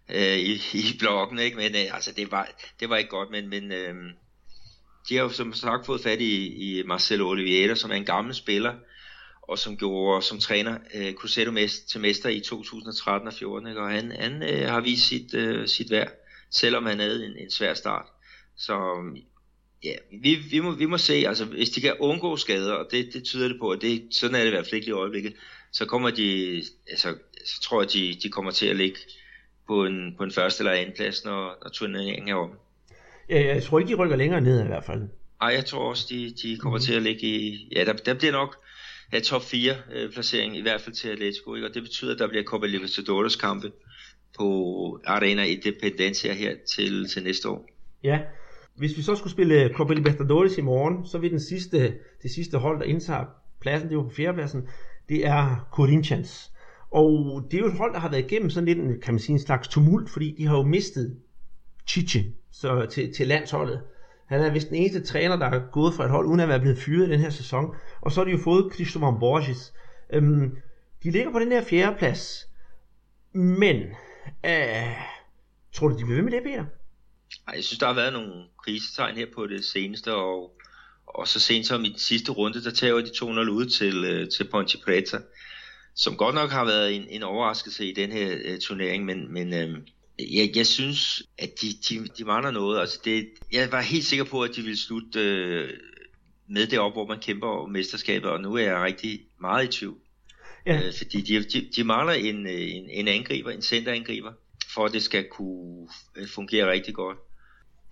øh, i, i blokken, ikke? men øh, altså, det, var, det var ikke godt, men, men øh, de har jo som sagt fået fat i, i Marcelo Oliveira, som er en gammel spiller, og som gjorde som træner øh, Cruzeiro til mester i 2013 og 14, ikke? og han, han øh, har vist sit, øh, sit værd, selvom han havde en, en svær start. Så ja, vi, vi, må, vi må se, altså hvis de kan undgå skader, og det, det tyder det på, at det, sådan er det i hvert fald ikke i øjeblikket, så kommer de, altså, så tror jeg, de, de kommer til at ligge på en, på en første eller anden plads, når, når turneringen er om. Ja, jeg tror ikke, de rykker længere ned i hvert fald. Nej, jeg tror også, de, de kommer mm. til at ligge i, ja, der, der bliver nok, ja, top 4 øh, placering, i hvert fald til Atletico, ikke? og det betyder, at der bliver Copa Libertadores kampe på Arena Independencia her til, til næste år. Ja, hvis vi så skulle spille øh, Copa Libertadores i morgen, så vil den sidste, det sidste hold, der indtager pladsen, det er jo på fjerdepladsen, det er Corinthians. Og det er jo et hold, der har været igennem sådan lidt en, kan man sige, en slags tumult, fordi de har jo mistet Chiche så til, til landsholdet. Han er vist den eneste træner, der er gået fra et hold, uden at være blevet fyret i den her sæson. Og så har de jo fået Christopher Borges. Øhm, de ligger på den her fjerde plads. Men, øh, tror du, de bliver ved med det, Peter? Ej, jeg synes, der har været nogle krisetegn her på det seneste, og, og så sent som i den sidste runde, der tager de 2-0 ud til, øh, til Ponte Preta, som godt nok har været en, en overraskelse i den her uh, turnering, men, men øh, jeg, jeg synes, at de, de, de mangler noget. Altså det, jeg var helt sikker på, at de ville slutte øh, med det op, hvor man kæmper om mesterskabet, og nu er jeg rigtig meget i tvivl. Ja. Øh, fordi de, de, de mangler en, en, en angriber, en centerangriber, for at det skal kunne øh, fungere rigtig godt.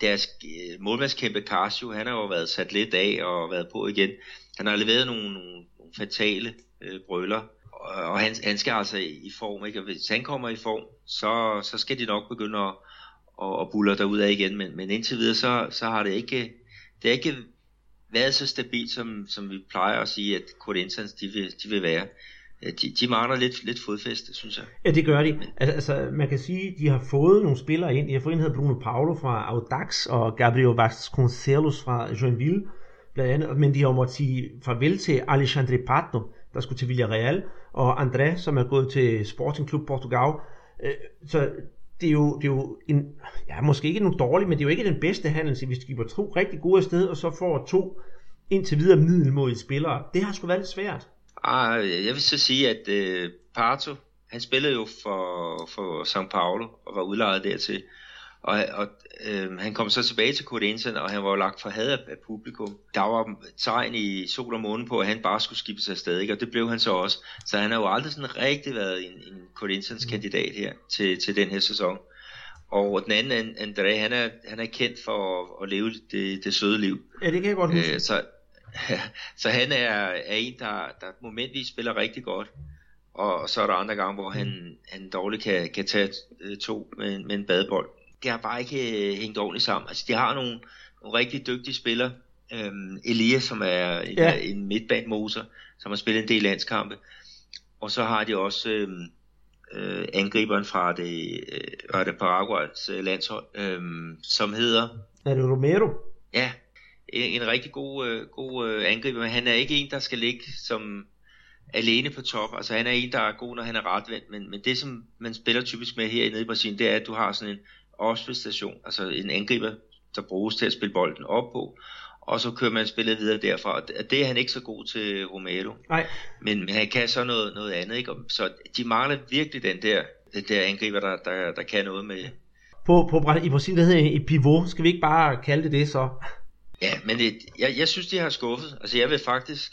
Deres øh, målmandskæmpe Casio, han har jo været sat lidt af og været på igen. Han har leveret nogle, nogle, nogle fatale øh, brøller, og, og han, han skal altså i form, ikke? Og hvis han kommer i form, så, så skal de nok begynde at, at, at buller derud af igen, men, men indtil videre, så, så har det ikke, det har ikke været så stabilt, som, som vi plejer at sige, at Corinthians de vil, de vil være. De, de mangler lidt, lidt fodfæste, synes jeg. Ja, det gør de. Men, altså, man kan sige, de har fået nogle spillere ind. De har fået en, der Bruno Paulo fra Audax, og Gabriel Vasconcelos fra Joinville, blandt andet. Men de har måttet sige farvel til Alexandre Pato, der skulle til Villarreal, og André, som er gået til Sporting Club Portugal. Øh, så det er jo, det er jo en, ja, måske ikke nogen dårlig, men det er jo ikke den bedste handel, hvis de giver to rigtig gode sted, og så får to indtil videre middelmodige spillere. Det har sgu været lidt svært. Ah, jeg vil så sige, at uh, Pato, han spillede jo for, for São Paulo og var udlejet dertil. Og, og øh, han kom så tilbage til Corinthians, og han var jo lagt for had af publikum. Der var tegn i sol og måne på, at han bare skulle skibbe sig afsted, ikke? og det blev han så også. Så han har jo aldrig sådan rigtig været en, en Corinthians kandidat her til, til den her sæson. Og den anden, André, han er, han er kendt for at, at leve det, det søde liv. Ja, det kan jeg godt huske. Øh, så, [LAUGHS] så han er, er en, der, der momentvis spiller rigtig godt. Og så er der andre gange, hvor han, han dårligt kan, kan tage øh, to med, med en badebold det har bare ikke øh, hængt ordentligt sammen. Altså, de har nogle, nogle rigtig dygtige spillere. Øhm, Elias, som er en, ja. en midtbanemotor, som har spillet en del landskampe. Og så har de også øhm, øh, angriberen fra det, øh, det Paraguays øh, landshold, øh, som hedder... Er det Romero? Ja, en, en rigtig god, øh, god øh, angriber, men han er ikke en, der skal ligge som alene på top. Altså han er en, der er god, når han er retvendt, men, men det, som man spiller typisk med her nede i Brasilien, det er, at du har sådan en station, altså en angriber, der bruges til at spille bolden op på, og så kører man spillet videre derfra. Det er han ikke så god til Romero. Nej. Men, men han kan så noget, noget andet, ikke? Så de mangler virkelig den der, den der angriber, der, der, der kan noget med... På, på, I Brasilien, der hedder et pivot. Skal vi ikke bare kalde det det så? Ja, men det, jeg, jeg synes, de har skuffet. Altså, jeg vil faktisk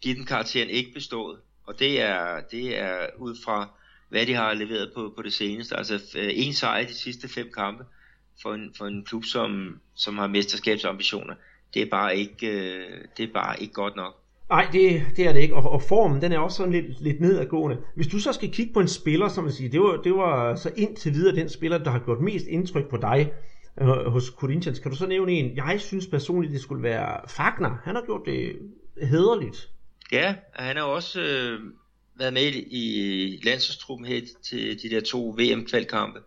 give den karakteren ikke bestået. Og det er, det er ud fra hvad de har leveret på, på det seneste. Altså øh, en sejr i de sidste fem kampe for en, for en klub, som, som har mesterskabsambitioner. Det er bare ikke, øh, det er bare ikke godt nok. Nej, det, det er det ikke, og, og formen den er også sådan lidt, lidt nedadgående. Hvis du så skal kigge på en spiller, som man siger, det var, det var så indtil videre den spiller, der har gjort mest indtryk på dig Øh, hos Corinthians. Kan du så nævne en? Jeg synes personligt, det skulle være Fagner. Han har gjort det hederligt. Ja, han har også øh, været med i landsholdstruppen her til de der to VM-kvalkampe.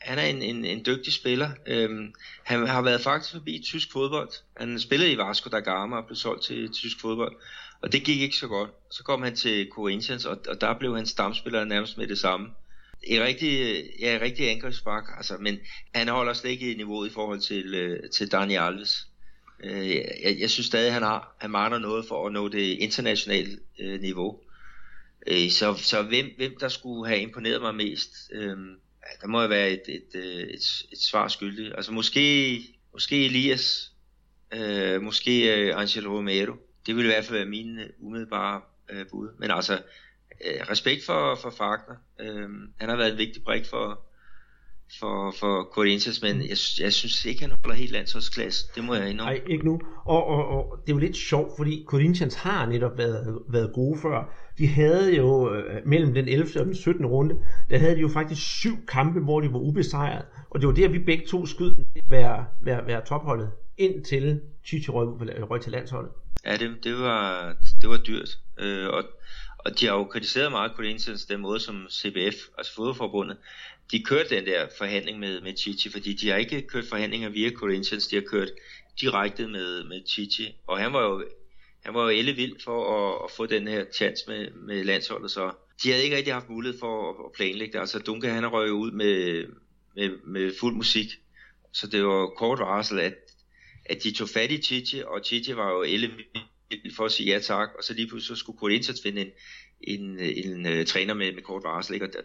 Han er en, en, en dygtig spiller. Øhm, han har været faktisk forbi tysk fodbold. Han spillede i Vasco da Gama og blev solgt til tysk fodbold. Og det gik ikke så godt. Så kom han til Corinthians, og, og der blev han stamspiller nærmest med det samme. En rigtig, ja, rigtig angrebsbak, altså, men han holder slet ikke i niveauet i forhold til, øh, til Dani Alves. Øh, jeg, jeg synes stadig, han har han mangler noget for at nå det internationale øh, niveau. Øh, så så hvem, hvem der skulle have imponeret mig mest, øh, der må jeg være et, et, et, et, et svar skyldig. Altså måske, måske Elias, øh, måske øh, Angelo Romero. Det ville i hvert fald være mine øh, umiddelbare øh, bud. Men altså, øh, respekt for, for Fagner. Øh, han har været en vigtig brik for, for, for Corinthians, men jeg, jeg synes ikke, han holder helt landsholdsklasse. Det må jeg indrømme. Nej, ikke nu. Og, og, og det er jo lidt sjovt, fordi Corinthians har netop været, været gode før. De havde jo øh, mellem den 11. og den 17. runde, der havde de jo faktisk syv kampe, hvor de var ubesejret. Og det var der, vi begge to skød være, være, være topholdet, indtil Chichi røg, røg til landsholdet. Ja, det, det, var, det var dyrt. Øh, og, og de har jo kritiseret meget Corinthians den måde, som CBF, altså fodboldforbundet, de kørte den der forhandling med, med Chichi, fordi de har ikke kørt forhandlinger via Corinthians, de har kørt direkte med, med Chichi, og han var jo han var jo ellevild for at, at få den her chance med, med landsholdet, så. De havde ikke rigtig haft mulighed for at, at planlægge det. Altså Duncan han røg ud med, med, med fuld musik, så det var kort varsel, at, at de tog fat i Chichi, og Chichi var jo ellevild for at sige ja tak, og så lige pludselig så skulle Corinthians finde en, en, en, en uh, træner med, med kort varsel, ikke? og der,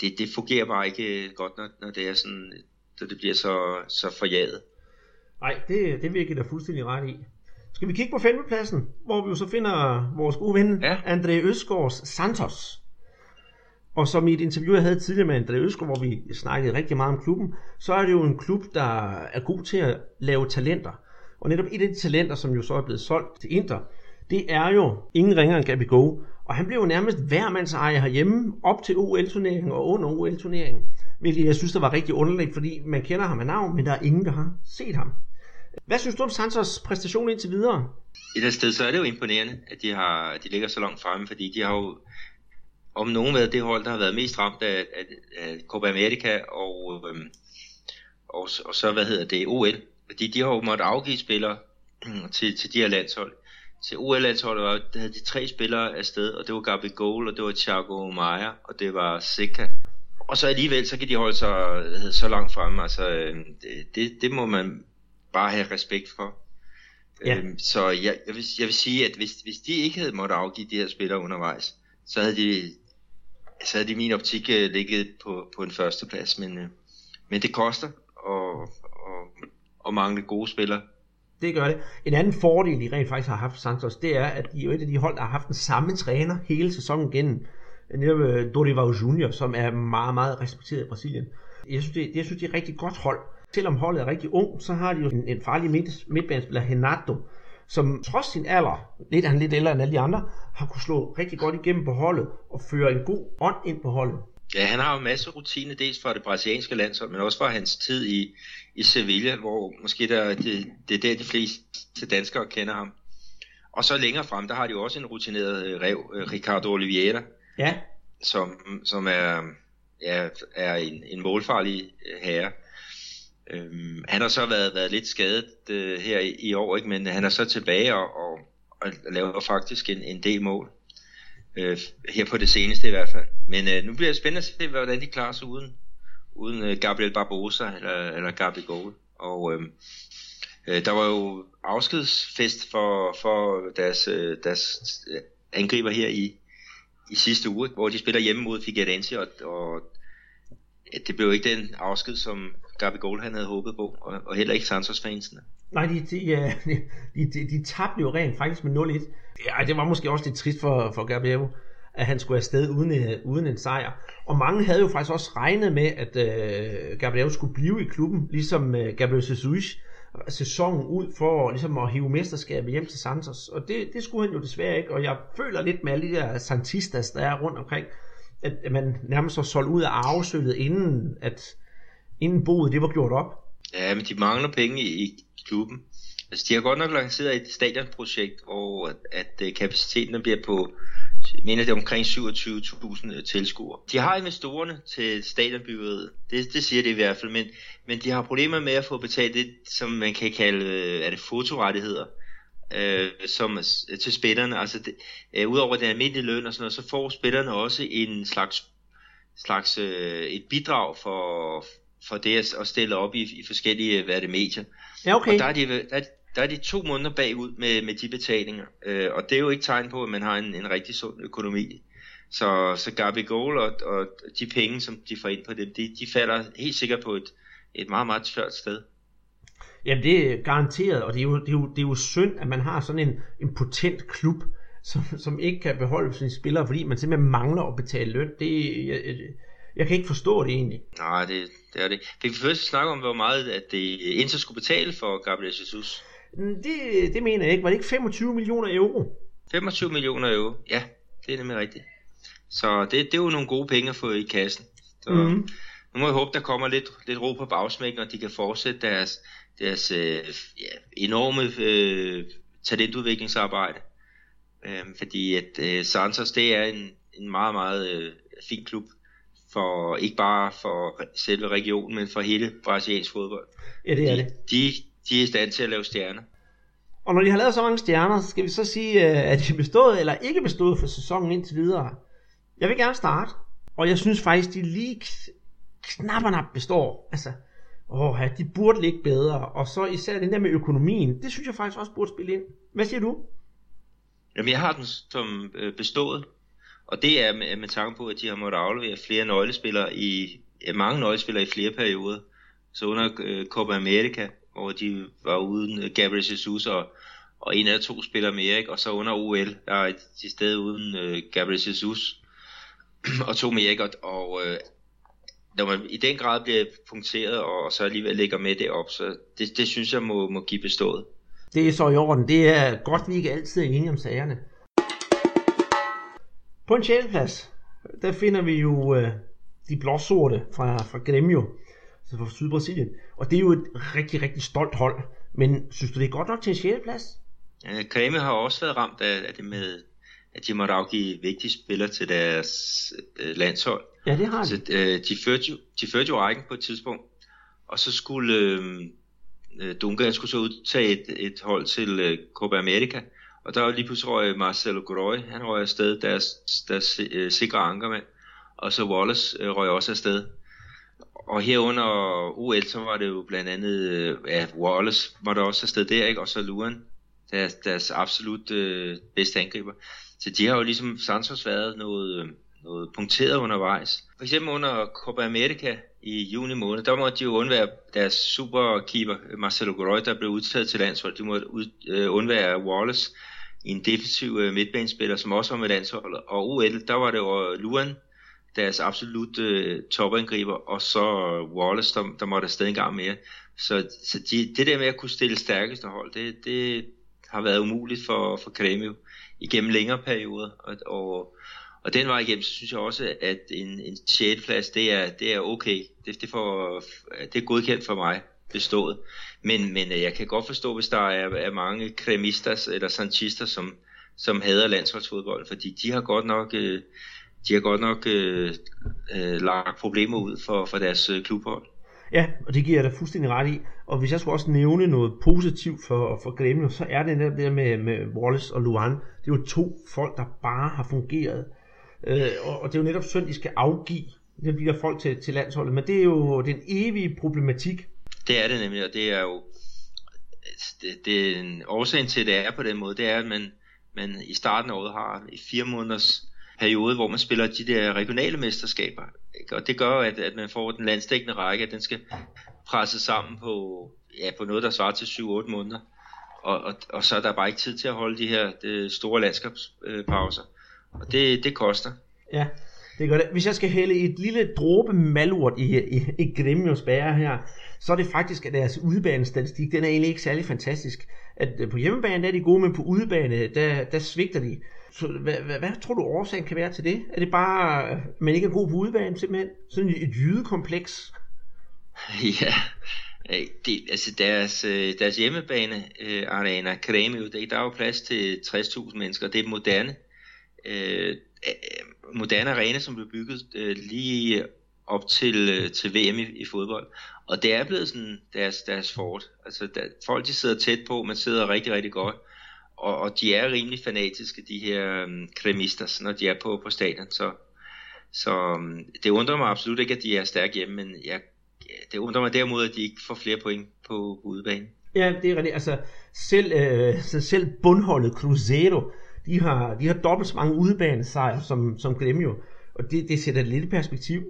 det, det fungerer bare ikke øh, godt, når, når det er sådan, når det bliver så, så forjaget. Nej, det, det virker da fuldstændig ret i. Skal vi kigge på femtepladsen, hvor vi jo så finder vores gode ven, Ja. André Øsgaards Santos. Og som i et interview, jeg havde tidligere med André Øsgaard, hvor vi snakkede rigtig meget om klubben, så er det jo en klub, der er god til at lave talenter. Og netop et af de talenter, som jo så er blevet solgt til Inter, det er jo ingen ringer end Gabi Go. Og han blev jo nærmest hvermandsejer herhjemme, op til OL-turneringen og under OL-turneringen. Hvilket jeg synes, der var rigtig underligt, fordi man kender ham af navn, men der er ingen, der har set ham. Hvad synes du om Santos præstation indtil videre? Et det sted, så er det jo imponerende, at de, har, de ligger så langt fremme, fordi de har jo om nogen været det hold, der har været mest ramt af, af, af Copa America og, øhm, og, og så, hvad hedder det, OL. Fordi de har jo måttet afgive spillere [CLEARS THROAT] til, til de her landshold. Til OL-landsholdet var, der havde de tre spillere afsted, og det var Gabi Goal, og det var Thiago Maia, og det var Seca. Og så alligevel, så kan de holde sig hedder, så langt fremme. Altså, øhm, det, det, det må man bare have respekt for. Ja. Øhm, så jeg, jeg, vil, jeg vil sige, at hvis, hvis de ikke havde måttet afgive de her spillere undervejs, så havde de, så havde de min optik øh, ligget på, på en førsteplads. Men, øh, men det koster at, at, mangle gode spillere. Det gør det. En anden fordel, de rent faktisk har haft Santos, det er, at de er jo et af de hold, der har haft den samme træner hele sæsonen gennem. Netop øh, Dorival Junior, som er meget, meget respekteret i Brasilien. Jeg synes, det, jeg synes, det er et rigtig godt hold. Selvom holdet er rigtig ung, så har de jo en, en farlig midt, midtbanespiller, Renato, som trods sin alder, lidt han lidt ældre end alle de andre, har kunne slå rigtig godt igennem på holdet og føre en god ånd ind på holdet. Ja, han har jo masser af rutine, dels fra det brasilianske landshold, men også fra hans tid i, i Sevilla, hvor måske der, det, det er der, de fleste danskere kender ham. Og så længere frem, der har de også en rutineret øh, rev, øh, Ricardo Oliveira, Ja, som, som er, ja, er en, en målfarlig øh, herre. Øhm, han har så været, været lidt skadet øh, her i, i år, ikke? men han er så tilbage og, og, og laver faktisk en, en del mål. Øh, her på det seneste i hvert fald. Men øh, nu bliver det spændende at se, hvordan de klarer sig uden, uden øh, Gabriel Barbosa eller, eller Gabi Gold. Og øhm, øh, der var jo afskedsfest for, for deres, øh, deres øh, angriber her i, i sidste uge, hvor de spiller hjemme mod Figueirense, og, og det blev ikke den afsked, som Gabi Gold han havde håbet på, og, og heller ikke Santos-fansene. Nej, de, de, [LAUGHS] de, de, de tabte jo rent faktisk med 0-1. Ja, det var måske også lidt trist for, for Gabriel, at han skulle afsted uden, øh, uden en sejr. Og mange havde jo faktisk også regnet med, at øh, Gabriel skulle blive i klubben, ligesom øh, Gabriel Jesus sæsonen ud for ligesom at hive mesterskabet hjem til Santos. Og det, det skulle han jo desværre ikke, og jeg føler lidt med alle de der Santistas, der er rundt omkring, at man nærmest var solgt ud af arvesølvet, inden, at, inden boet det var gjort op. Ja, men de mangler penge i, i klubben. Altså, de har godt nok lanceret et stadionprojekt, og at, at øh, kapaciteten bliver på, mener det omkring 27.000 tilskuere. De har investorerne til stadionbyggeriet, det, det siger det i hvert fald, men, men de har problemer med at få betalt det, som man kan kalde, øh, er det fotorettigheder, øh, som, er- til spillerne. Altså, det, øh, udover den almindelige løn og sådan noget, så får spillerne også en slags, slags øh, et bidrag for, for det at, at stille op i, i forskellige hvad er det, medier. Ja, okay. Og der er, de, der, der er de to måneder bagud med, med de betalinger. Øh, og det er jo ikke tegn på, at man har en, en rigtig sund økonomi. Så, så Gabi Goal og, og de penge, som de får ind på dem, de, de falder helt sikkert på et, et meget, meget tørt sted. Jamen det er garanteret, og det er jo, det er jo, det er jo synd, at man har sådan en, en potent klub, som, som ikke kan beholde sine spillere, fordi man simpelthen mangler at betale løn. Det, jeg, jeg, jeg kan ikke forstå det egentlig. Nej, det, det er det. Fik vi først snakke om, hvor meget at det Inter skulle betale for Gabriel Jesus? Mm, Det, det mener jeg ikke. Var det ikke 25 millioner euro? 25 millioner euro. Ja, det er nemlig rigtigt. Så det, det er jo nogle gode penge at få i kassen. Så Mhm. nu må jeg håbe, der kommer lidt, lidt ro på bagsmækken, og de kan fortsætte deres, deres øh, ja, enorme øh, talentudviklingsarbejde. Øh, fordi at øh, Santos, det er en, en meget, meget øh, fin klub. For, ikke bare for selve regionen, men for hele brasiliansk fodbold. Ja, det er det. De, de er i stand til at lave stjerner. Og når de har lavet så mange stjerner, så skal vi så sige, øh, at de er bestået eller ikke bestået for sæsonen indtil videre. Jeg vil gerne starte, og jeg synes faktisk, de lige knapperne består. Altså, åh, de burde ligge bedre. Og så især den der med økonomien, det synes jeg faktisk også burde spille ind. Hvad siger du? Jamen, jeg har den som øh, bestået, og det er med, med tanke på, at de har måttet aflevere flere nøglespillere i, ja, mange nøglespillere i flere perioder. Så under øh, Copa America, hvor de var uden Gabriel Jesus og, og en af to spiller mere, ikke? og så under OL, der er til stede uden øh, Gabriel Jesus, [CLEARS THROAT] og to mere, ikke? og, og øh, når man i den grad bliver punkteret, og så alligevel ligger med det op, så det, det synes jeg må, må give bestået. Det er så i orden. Det er godt, vi ikke altid er enige om sagerne. På en sjælplads, der finder vi jo øh, de blåsorte fra, fra Gremio altså fra Sydbrasilien. Og det er jo et rigtig, rigtig stolt hold. Men synes du, det er godt nok til en sjælplads? Ja, Grêmio har også været ramt af, af det med, at de måtte afgive vigtige spillere til deres øh, landshold. Ja, det har de. Så, øh, de, førte jo, de førte jo rækken på et tidspunkt, og så skulle øh, øh Dunga skulle så udtage et, et hold til øh, Copa America, og der var lige pludselig røg Marcelo Groy, han røg afsted, deres, deres øh, sikre ankermand, og så Wallace øh, røg også afsted. Og herunder OL, så var det jo blandt andet, øh, ja, Wallace var der også afsted der, ikke? og så Luan, deres, deres absolut øh, bedste angriber. Så de har jo ligesom Santos været noget, øh, noget punkteret undervejs. For eksempel under Copa America i juni måned, der måtte de jo undvære deres superkeeper Marcelo Godoy, der blev udtaget til landsholdet. De måtte ud, øh, undvære Wallace, en defensiv øh, midtbanespiller, som også var med landsholdet. Og OL, der var det jo øh, Luan, deres absolut øh, topangriber, og så øh, Wallace, der, der måtte afsted en gang mere. Så, så de, det der med at kunne stille stærkeste hold, det, det har været umuligt for, for Kremio igennem længere perioder. Og, og, og den vej igennem, så synes jeg også, at en, en 6. plads, det er, det er okay. Det, det, får, det er godkendt for mig bestået. Men, men øh, jeg kan godt forstå, hvis der er, er mange kremistas eller santister, som, som hader landsholdsfodbold, fordi de har godt nok, øh, de har godt nok øh, øh, lagt problemer ud for, for deres øh, klubhold. Ja, og det giver jeg da fuldstændig ret i. Og hvis jeg skulle også nævne noget positivt for, for Grêmio, så er det det der med, med Wallace og Luan. Det er jo to folk, der bare har fungeret. Øh, og, og det er jo netop synd, de skal afgive de der folk til, til landsholdet. Men det er jo den evige problematik. Det er det nemlig, og det er jo det, det er en årsagen til, at det er på den måde, det er, at man, man i starten af året har i fire måneders periode, hvor man spiller de der regionale mesterskaber. Ikke? Og det gør, at, at man får den landstækkende række, at den skal presses sammen på, ja, på noget, der svarer til 7-8 måneder. Og, og, og så er der bare ikke tid til at holde de her de store landskabspauser. Og det, det koster. Ja, det gør det. Hvis jeg skal hælde et lille dråbe malurt i, i, i Grimios bære her, så er det faktisk, at deres udebanestatistik, den er egentlig ikke særlig fantastisk. At øh, på hjemmebane der er de gode, men på udebane, der, der svigter de. Så hvad, hvad, hvad tror du årsagen kan være til det? Er det bare, at man ikke er god på udebane simpelthen? Sådan et jydekompleks? Ja, øh, det, altså deres, øh, deres hjemmebane øh, arena, Kremio, der er jo plads til 60.000 mennesker, det er moderne. Øh, moderne arena, som blev bygget øh, lige op til, til VM i, i fodbold. Og det er blevet sådan deres, deres fort. Altså der, folk de sidder tæt på, man sidder rigtig, rigtig godt og, og de er rimelig fanatiske, de her um, kremister, når de er på, på stadion. Så, så um, det undrer mig absolut ikke, at de er stærke hjemme, men jeg, det undrer mig derimod, at de ikke får flere point på, udebane. Ja, det er rigtigt. Altså, selv, øh, selv bundholdet Cruzeiro, de har, de har dobbelt så mange udebanesejre som, som Gremio. Og det, det sætter lidt i perspektiv.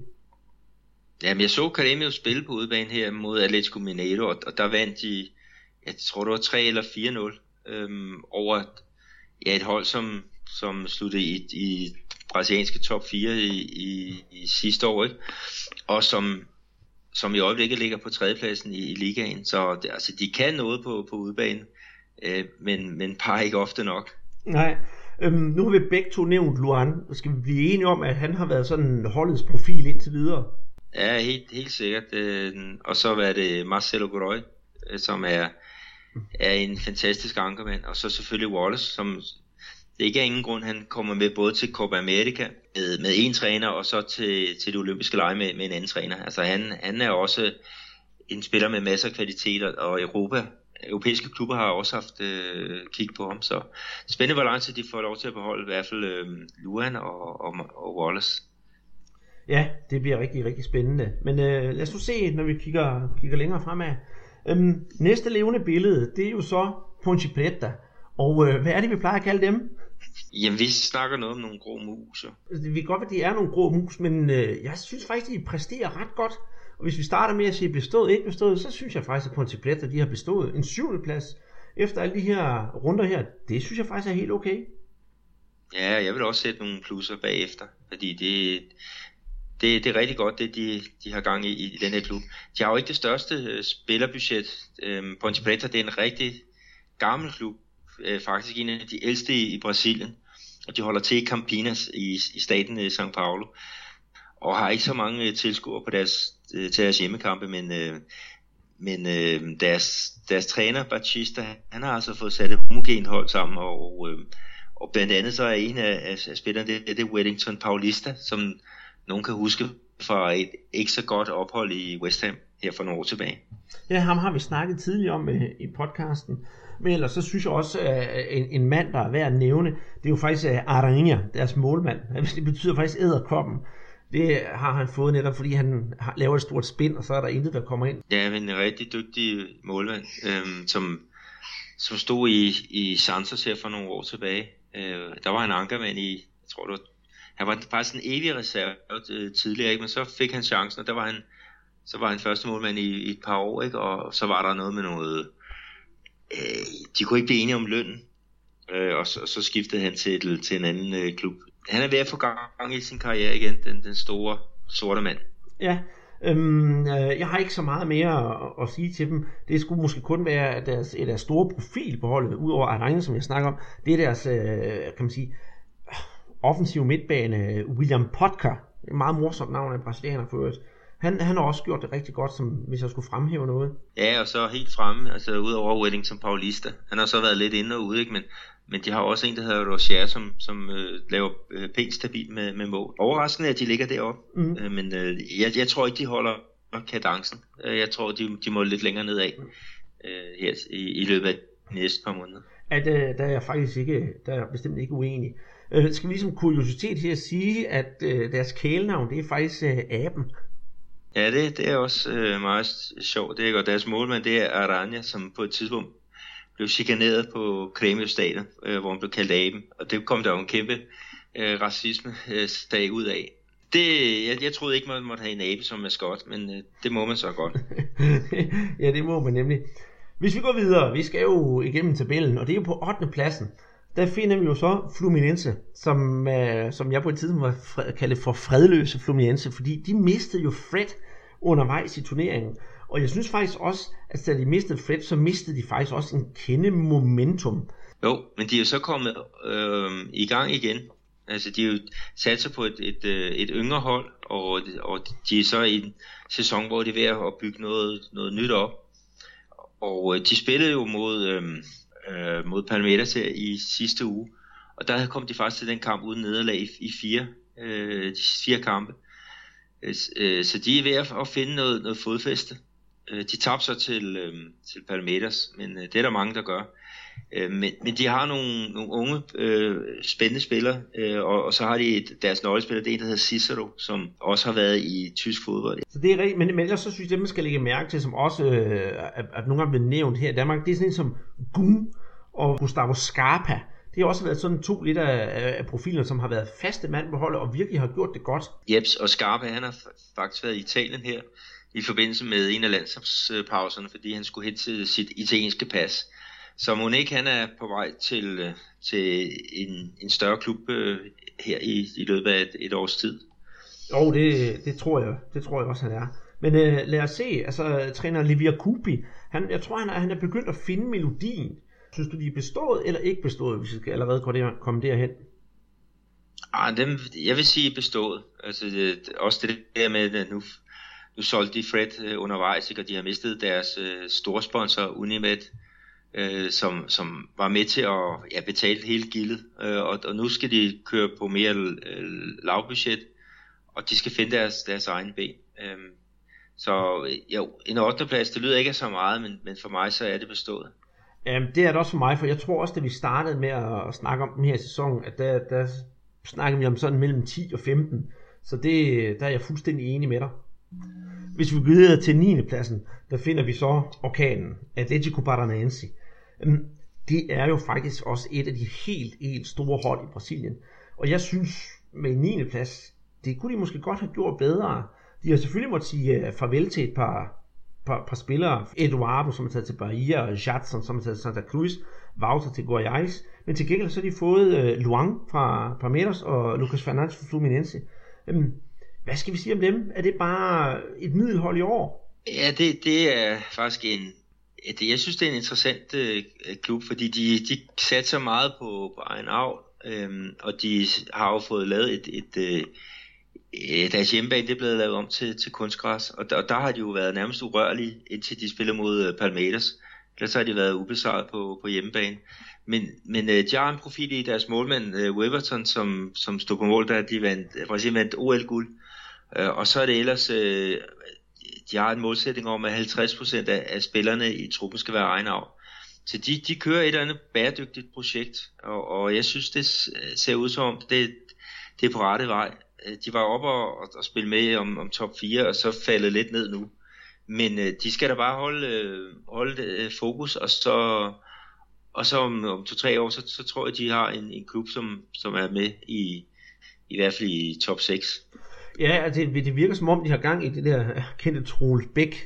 Jamen, jeg så Gremio spille på udebane her mod Atletico Mineiro, og, og der vandt de, jeg tror det var 3 eller 4-0 øhm, over ja, et hold, som, som sluttede i, i brasilianske top 4 i, i, i sidste år, ikke? og som, som i øjeblikket ligger på tredjepladsen i, i ligaen. Så det, altså, de kan noget på, på udebane, øh, men, men bare ikke ofte nok. Nej, øhm, nu har vi begge to nævnt Luan. Skal vi blive enige om, at han har været sådan holdets profil indtil videre? Ja, helt, helt sikkert. Øh, og så var det Marcelo Groy, øh, som er er en fantastisk ankermand. Og så selvfølgelig Wallace, som det ikke er ingen grund, han kommer med både til Copa America med, med en træner, og så til, til det olympiske lege med, med en anden træner. Altså han, han er også en spiller med masser af kvaliteter, og Europa, europæiske klubber har også haft øh, kig på ham. Så spændende, hvor lang tid de får lov til at beholde i hvert fald øh, Luan og, og, og Wallace. Ja, det bliver rigtig, rigtig spændende. Men øh, lad os nu se, når vi kigger, kigger længere fremad. Øhm, næste levende billede, det er jo så Ponte Preta. Og øh, hvad er det, vi plejer at kalde dem? Jamen, vi snakker noget om nogle grå mus. Altså, det kan godt at de er nogle grå mus, men øh, jeg synes faktisk, de præsterer ret godt. Og hvis vi starter med at sige bestået, ikke bestået, så synes jeg faktisk, at Ponte Preta, de har bestået en syvende plads. efter alle de her runder her, det synes jeg faktisk er helt okay. Ja, jeg vil også sætte nogle plusser bagefter, fordi det, det, det er rigtig godt, det de, de har gang i, i den her klub. De har jo ikke det største øh, spillerbudget. Øhm, Ponte Preta, det er en rigtig gammel klub, øh, faktisk en af de ældste i, i Brasilien, og de holder til i Campinas i, i staten i São Paulo, og har ikke så mange øh, tilskuere på deres, øh, til deres hjemmekampe, men, øh, men øh, deres, deres træner, Batista, han har altså fået sat et homogent hold sammen, og, øh, og blandt andet så er en af, af spillerne, det, det er Wellington Paulista, som nogen kan huske fra et ikke så godt ophold i West Ham her for nogle år tilbage. Ja, ham har vi snakket tidligere om øh, i podcasten. Men ellers så synes jeg også, at en, en mand, der er værd at nævne, det er jo faktisk uh, Aranha, deres målmand. Det betyder faktisk æderkoppen. Det har han fået netop, fordi han laver et stort spind, og så er der intet, der kommer ind. Ja, men en rigtig dygtig målmand, øhm, som, som stod i, i Santos her for nogle år tilbage. Øh, der var en ankermand i, jeg tror det var han var faktisk en evig reserve øh, tidligere, ikke? men så fik han chancen, og der var han, så var han første målmand i, i et par år, ikke? og så var der noget med noget, øh, de kunne ikke blive enige om lønnen, øh, og, så, og så skiftede han til, til en anden øh, klub. Han er ved at få gang i sin karriere igen, den, den store sorte mand. Ja, Øhm, øh, jeg har ikke så meget mere at, at sige til dem. Det skulle måske kun være deres, et af store profil på holdet, udover Arne, som jeg snakker om. Det er deres, øh, kan man sige, offensiv midtbane, William Potka, et meget morsomt navn af brasilianer for øvrigt. Han, han har også gjort det rigtig godt, som, hvis jeg skulle fremhæve noget. Ja, og så helt fremme, altså udover Wellington Paulista. Han har så været lidt inde og ude, ikke? Men, men de har også en, der hedder Rocher, som, som øh, laver øh, pænt stabilt med, med mål. Overraskende, at de ligger deroppe, mm. øh, men øh, jeg, jeg tror ikke, de holder kadencen. Øh, jeg tror, de, de må lidt længere nedad øh, her i, i løbet af de næste par måneder. At, øh, der er jeg faktisk ikke, der er bestemt ikke uenig. Øh, skal vi ligesom kuriositet her sige, at øh, deres kælenavn, det er faktisk øh, aben. Ja, det, det er også øh, meget sjovt. Det er godt. Deres målmand, det er Aranya, som på et tidspunkt blev chikaneret på Kreml Stadion, øh, hvor han blev kaldt aben. Og det kom der jo en kæmpe øh, racisme-sag øh, ud af. Det, jeg, jeg troede ikke, man måtte have en abe som maskot, men øh, det må man så godt. [LAUGHS] ja, det må man nemlig. Hvis vi går videre, vi skal jo igennem tabellen, og det er jo på 8. pladsen der finder vi jo så Fluminense, som, øh, som jeg på et tidspunkt var fred, kaldet for fredløse Fluminense, fordi de mistede jo Fred undervejs i turneringen. Og jeg synes faktisk også, at da de mistede Fred, så mistede de faktisk også en kende momentum. Jo, men de er jo så kommet øh, i gang igen. Altså, de er jo sat sig på et, et, øh, et yngre hold, og, og de er så i en sæson, hvor de er ved at bygge noget, noget nyt op. Og øh, de spillede jo mod, øh, øh, mod Palmeiras her i sidste uge. Og der kom de faktisk til den kamp uden nederlag i, i fire, øh, de fire kampe. Øh, øh så de er ved at, at finde noget, noget fodfæste. Øh, de tabte så til, øh, til Palmeiras, men øh, det er der mange, der gør. Øh, men, men de har nogle, nogle unge, øh, spændende spillere, øh, og, og så har de et, deres nøglespiller, det er en, der hedder Cicero, som også har været i tysk fodbold. Så det er rigtigt, men, men ellers så synes jeg, man skal lægge mærke til, som også øh, at, at nogle gange bliver nævnt her i Danmark, det er sådan en som Gum og Gustavo Scarpa. Det har også været sådan to lidt af, af profiler, som har været faste mand på holdet, og virkelig har gjort det godt. Jeps, og Scarpa, han har faktisk været i Italien her, i forbindelse med en af landsholdspauserne, fordi han skulle hen til sit italienske pas. Så Monique han er på vej til, øh, til en, en større klub øh, her i, i løbet af et, et års tid. Jo, det, det, tror jeg, det tror jeg også, han er. Men øh, lad os se, altså træner Livia Kupi, han, jeg tror, han er, han er begyndt at finde melodien. Synes du, de er bestået eller ikke bestået, hvis vi skal allerede komme derhen? Ah, dem, jeg vil sige bestået. Altså, det, også det der med, at nu, nu solgte de Fred øh, undervejs, ikke, og de har mistet deres øh, store sponsor Unimed øh, som, som var med til at ja, betale hele gildet, øh, og, og nu skal de køre på mere øh, lavbudget, og de skal finde deres, deres egen ben. Øhm, øh, så jo, en 8. plads, det lyder ikke så meget, men, men for mig så er det bestået. Jamen, det er det også for mig, for jeg tror også, da vi startede med at snakke om den her sæson, at der, der snakkede vi om sådan mellem 10 og 15. Så det, der er jeg fuldstændig enig med dig. Hvis vi går videre til 9. pladsen, der finder vi så orkanen, Atletico Paranaense. Øhm, det er jo faktisk også et af de helt, helt store hold i Brasilien. Og jeg synes, med 9. plads, det kunne de måske godt have gjort bedre. De har selvfølgelig måttet sige øh, farvel til et par, par, par spillere. Eduardo, som er taget til Bahia, og Jadson, som er taget til Santa Cruz, Wouter til Goiás. Men til gengæld så har de fået øh, Luang fra Palmeiras og Lucas Fernandes fra Fluminense. Øhm, hvad skal vi sige om dem? Er det bare et middelhold i år? Ja, det, det er faktisk en... Det, jeg synes, det er en interessant øh, klub, fordi de, de satser meget på, på egen avl, øhm, og de har jo fået lavet et, et, et øh, deres hjemmebane det er blevet lavet om til, til kunstgræs, og der, og der har de jo været nærmest urørlige, indtil de spiller mod uh, Palmeiras. Ellers har de været ubesejret på, på hjemmebane. Men, men øh, de har en profil i deres målmand, øh, Weverton, som, som stod på mål, da de vandt, Brasilien vandt OL-guld. Øh, og så er det ellers, uh, de har en målsætning om, at 50% af, af spillerne i truppen skal være egen af. Så de, de kører et eller andet bæredygtigt projekt, og, og jeg synes, det ser ud som om, det, det er på rette vej. Øh, de var oppe og, og, og spille med om, om top 4, og så faldet lidt ned nu. Men øh, de skal da bare holde, øh, holde øh, fokus, og så, og så om, om to-tre år, så, så tror jeg, de har en, en klub, som, som er med i, i hvert fald i top 6. Ja, altså, det, det virker som om, de har gang i det der kendte Troels Bæk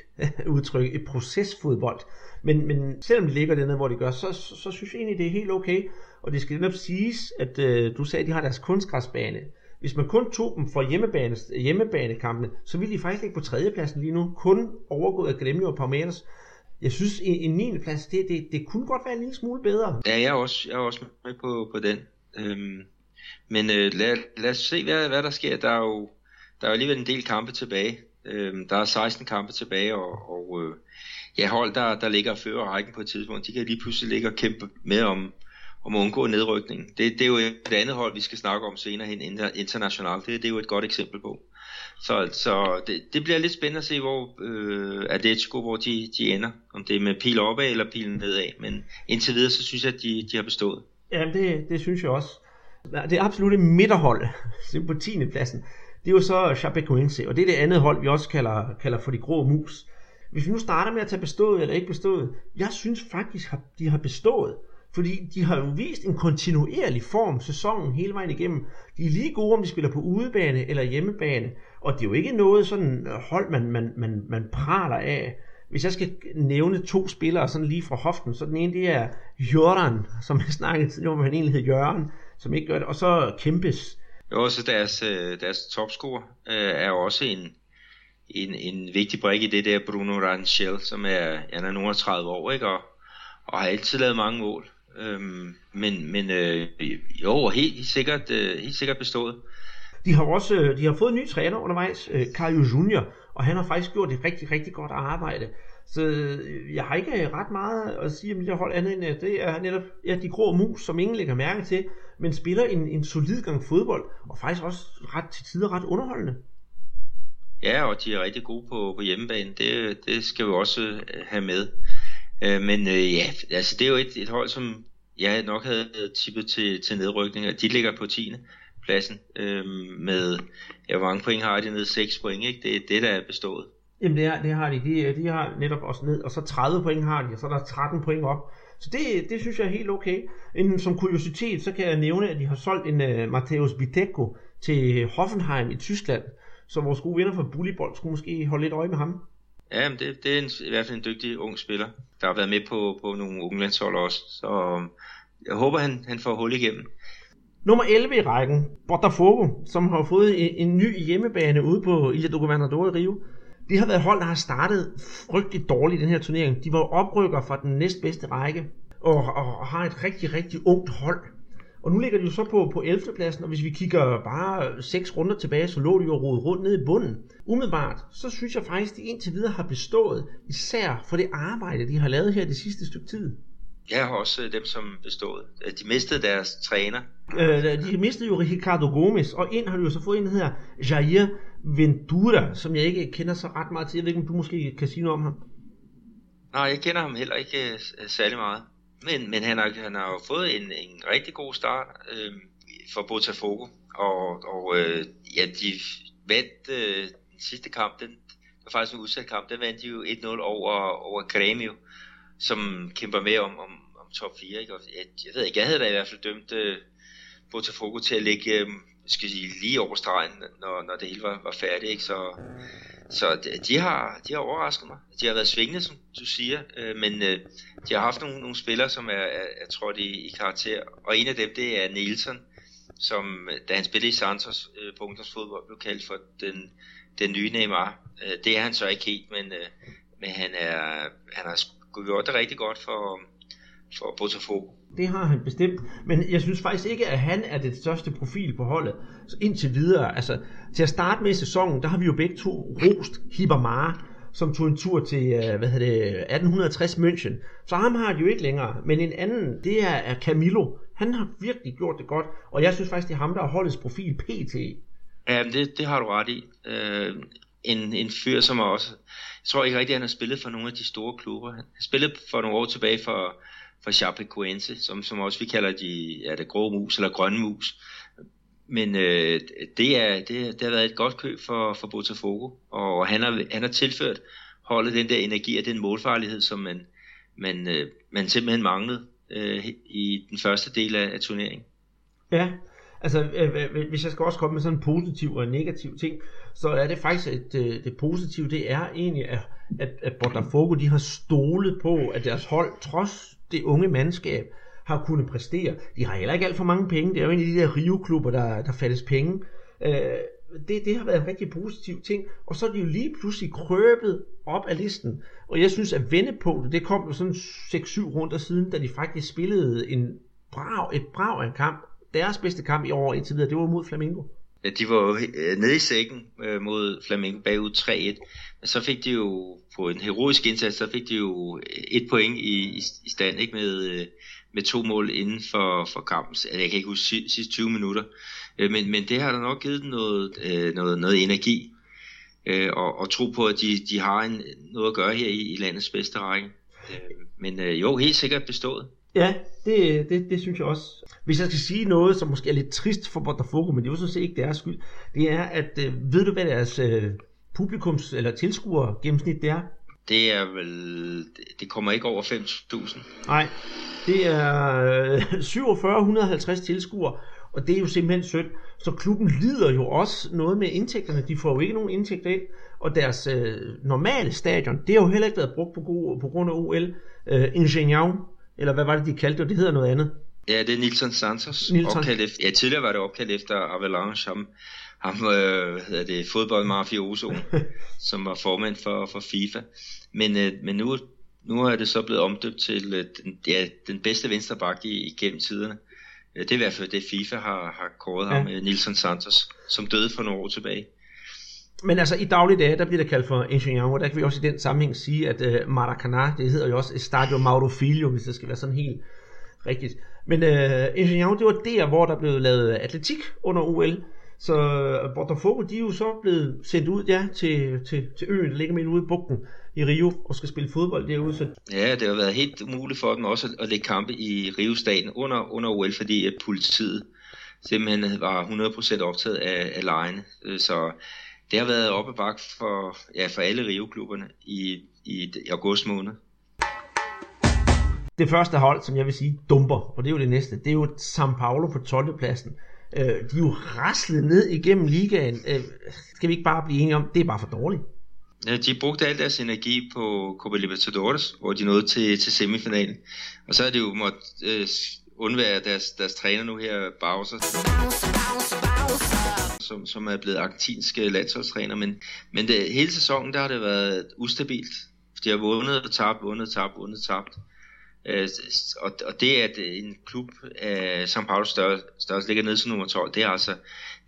udtryk, et procesfodbold. Men, men selvom de ligger dernede, hvor de gør, så, så, så synes jeg egentlig, det er helt okay. Og det skal netop siges, at øh, du sagde, at de har deres kunstgræsbane. Hvis man kun tog dem for hjemmebane, hjemmebanekampene, så ville de faktisk ligge på tredjepladsen lige nu, kun overgået af Gremio og Palmeiras. Jeg synes, en, en 9. plads, det, det, det kunne godt være en lille smule bedre. Ja, jeg er også, jeg er også med på, på den. Øhm, men øh, lad, lad os se, hvad, hvad der sker. Der er jo der er alligevel en del kampe tilbage. Øh, der er 16 kampe tilbage, og, og øh, ja, hold, der, der ligger før rækken på et tidspunkt, de kan lige pludselig ligge og kæmpe med om, om at undgå nedrykning. Det, det er jo et andet hold, vi skal snakke om senere hen internationalt. Det, det er jo et godt eksempel på. Så, så det, det bliver lidt spændende at se, hvor øh, Atletico, hvor de, de ender. Om det er med pil opad eller pil nedad. Men indtil videre, så synes jeg, at de, de har bestået. Ja, det, det synes jeg også. Det er absolut midterhold, [LAUGHS] på 10. pladsen. Det er jo så Chapecoense, og det er det andet hold, vi også kalder, kalder for de grå mus. Hvis vi nu starter med at tage bestået eller ikke bestået, jeg synes faktisk, at de har bestået. Fordi de har jo vist en kontinuerlig form sæsonen hele vejen igennem. De er lige gode, om de spiller på udebane eller hjemmebane. Og det er jo ikke noget sådan øh, hold, man, man, man, man praler af. Hvis jeg skal nævne to spillere sådan lige fra hoften, så den ene det er Jørgen, som jeg snakkede tidligere om, han egentlig hed Jørgen, som ikke gør det, og så Kempes. Jo, også deres, øh, deres topscorer øh, er også en, en, en vigtig brik i det der Bruno Ranchel, som er, han er nogle 30 år, ikke? Og, og har altid lavet mange mål. Øhm, men men øh, jo, helt, sikkert, øh, helt sikkert bestået. De har også de har fået en ny træner undervejs, øh, Cario Junior, og han har faktisk gjort et rigtig, rigtig godt arbejde. Så øh, jeg har ikke øh, ret meget at sige om det her hold andet end, at det er netop ja, de grå mus, som ingen lægger mærke til, men spiller en, en solid gang fodbold, og faktisk også ret til tider ret underholdende. Ja, og de er rigtig gode på, på hjemmebane. Det, det skal vi også øh, have med. Øh, men øh, ja, altså det er jo et, et hold, som jeg nok havde tippet til, til nedrykning, og de ligger på 10. pladsen øh, med, ja, hvor mange point har de ned? 6 point, ikke? Det er det, der er bestået. Jamen det, er, det har de. de. De har netop også ned, og så 30 point har de, og så er der 13 point op. Så det, det synes jeg er helt okay. En, som kuriositet, så kan jeg nævne, at de har solgt en uh, Matthäus Biteko til Hoffenheim i Tyskland. Så vores gode venner fra Bullybold skulle måske holde lidt øje med ham. Ja, men det, det er en, i hvert fald en dygtig ung spiller, der har været med på, på nogle unglandshold også. Så um, jeg håber, han, han får hul igennem. Nummer 11 i rækken, Botafogo, som har fået en, en ny hjemmebane ude på Ilha do Governador i Rio. Det har været hold, der har startet frygteligt dårligt i den her turnering. De var oprykker fra den næstbedste række, og, og, og har et rigtig, rigtig ungt hold. Og nu ligger de jo så på, på 11. pladsen, og hvis vi kigger bare seks runder tilbage, så lå de jo rodet rundt ned i bunden. Umiddelbart, så synes jeg faktisk, at de indtil videre har bestået, især for det arbejde, de har lavet her det sidste stykke tid. Jeg har også øh, dem, som bestået. Øh, de mistede deres træner. Øh, de mistede jo Ricardo Gomes, og ind har de jo så fået en, der hedder Jair Ventura, som jeg ikke kender så ret meget til. Jeg ved ikke, om du måske kan sige noget om ham? Nej, jeg kender ham heller ikke uh, særlig meget. Men, men han, har, han har jo fået en, en rigtig god start øh, for Botafogo. Og, og øh, ja, de vandt øh, den sidste kamp, den var faktisk en udsat kamp, den vandt de jo 1-0 over, over Grêmio, som kæmper med om, om, om top 4. Ikke? Og jeg, jeg ved ikke, jeg havde da i hvert fald dømt øh, Botafogo til at ligge øh, skal sige, lige over stregen, når, når det hele var, var færdigt. Ikke? Så, så de har, de har overrasket mig. De har været svingende, som du siger, øh, men øh, de har haft nogle, nogle spillere, som er, er, er trådt i, i karakter. Og en af dem, det er Nielsen, som øh, da han spillede i Santos øh, på ungdomsfodbold, blev kaldt for den, den nye Neymar. Øh, det er han så ikke helt, men, øh, men han, er, han har gjort det rigtig godt for, for Botafogo. Det har han bestemt, men jeg synes faktisk ikke, at han er det største profil på holdet så indtil videre. Altså, til at starte med sæsonen, der har vi jo begge to rost Hibamara, som tog en tur til, øh, hvad hedder det, 1860 München. Så ham har de jo ikke længere, men en anden, det er, er Camilo. Han har virkelig gjort det godt, og jeg synes faktisk, det er ham, der har holdets profil PT. Ja, det, det har du ret i. Øh, en, en fyr, som er også... Jeg tror ikke rigtigt, at han har spillet for nogle af de store klubber. Han spillede for nogle år tilbage for, for Chapecoense, som, som også vi kalder de, er det grå mus eller grønne mus. Men øh, det, er, det, det har været et godt køb for, for Botafogo, og han har, han har tilført holdet den der energi og den målfarlighed, som man, man, øh, man simpelthen manglede øh, i den første del af, af turneringen. Ja, altså øh, hvis jeg skal også komme med sådan en positiv og en negativ ting, så er det faktisk, at øh, det positive, det er egentlig, at, at, at Botafogo, de har stolet på, at deres hold, trods det unge mandskab, har kunnet præstere. De har heller ikke alt for mange penge. Det er jo en af de der Rio-klubber, der, der fattes penge. Øh, det, det har været en rigtig positiv ting. Og så er de jo lige pludselig krøbet op af listen. Og jeg synes, at vendepunktet, det kom jo sådan 6-7 runder siden, da de faktisk spillede en brav, et brav af en kamp. Deres bedste kamp i år indtil videre, det var mod Flamingo. De var jo øh, nede i sækken øh, mod Flamengo bagud 3-1. Men så fik de jo på en heroisk indsats, så fik de jo øh, et point i, i stand ikke med, med to mål inden for, for kampen. Altså, jeg kan ikke huske sidste 20 minutter. Men, men det har da nok givet dem noget, noget, noget energi og, og tro på, at de, de har en, noget at gøre her i, i landets bedste række. Men jo, helt sikkert bestået. Ja, det, det, det synes jeg også. Hvis jeg skal sige noget, som måske er lidt trist for Botafogo, men det er jo sådan set ikke deres skyld, det er, at øh, ved du, hvad deres øh, publikums- eller tilskuer gennemsnit det er? Det er vel, det kommer ikke over 5.000. Nej, det er øh, 4750 tilskuere, og det er jo simpelthen sødt. Så klubben lider jo også noget med indtægterne. De får jo ikke nogen indtægter ind, og deres øh, normale stadion, det har jo heller ikke været brugt på, god, på grund af OL. Øh, Ingenieur eller hvad var det, de kaldte det? Det hedder noget andet. Ja, det er Nilsson Santos. Nilsson. Opkaldt efter, ja, tidligere var det opkaldt efter Avalanche, ham, ham øh, hvad hedder det, fodboldmafioso, [LAUGHS] som var formand for, for FIFA. Men, øh, men nu, nu er det så blevet omdøbt til øh, den, ja, den bedste venstreback i, igennem tiderne. Øh, det er i hvert fald det, FIFA har, har kåret ja. ham, øh, Nilsson Santos, som døde for nogle år tilbage. Men altså i daglige dage, der bliver det kaldt for Ingenieur, og der kan vi også i den sammenhæng sige, at uh, Maracanã, det hedder jo også Stadio Mauro Filho, hvis det skal være sådan helt rigtigt. Men øh, Ingenieur, det var der, hvor der blev lavet atletik under OL. Så øh, Botafogo, de er jo så blevet sendt ud ja, til, til, til øen, der ligger midt ude i bugten i Rio, og skal spille fodbold derude. Så... Ja, det har været helt umuligt for dem også at lægge kampe i Rio-staten under, under OL, fordi at politiet simpelthen var 100% optaget af, af lejene. Øh, så det har været oppe bak for, ja, for alle Rio-klubberne i, i, i august måned. Det første hold, som jeg vil sige, dumper, og det er jo det næste, det er jo São Paulo på 12. pladsen. Øh, de er jo raslet ned igennem ligaen. Øh, skal vi ikke bare blive enige om, det er bare for dårligt. Ja, de brugte al deres energi på Copa Libertadores, hvor de nåede til, til semifinalen. Og så er det jo måttet øh, undvære deres, deres træner nu her, Bowser som, som er blevet argentinske øh, landsholdstræner, men, men det, hele sæsonen der har det været ustabilt. De har vundet og tabt, vundet og tabt, vundet og tabt. Øh, og, og det at øh, en klub af São Paulo størrelse, størrelse ligger nede som nummer 12, det er altså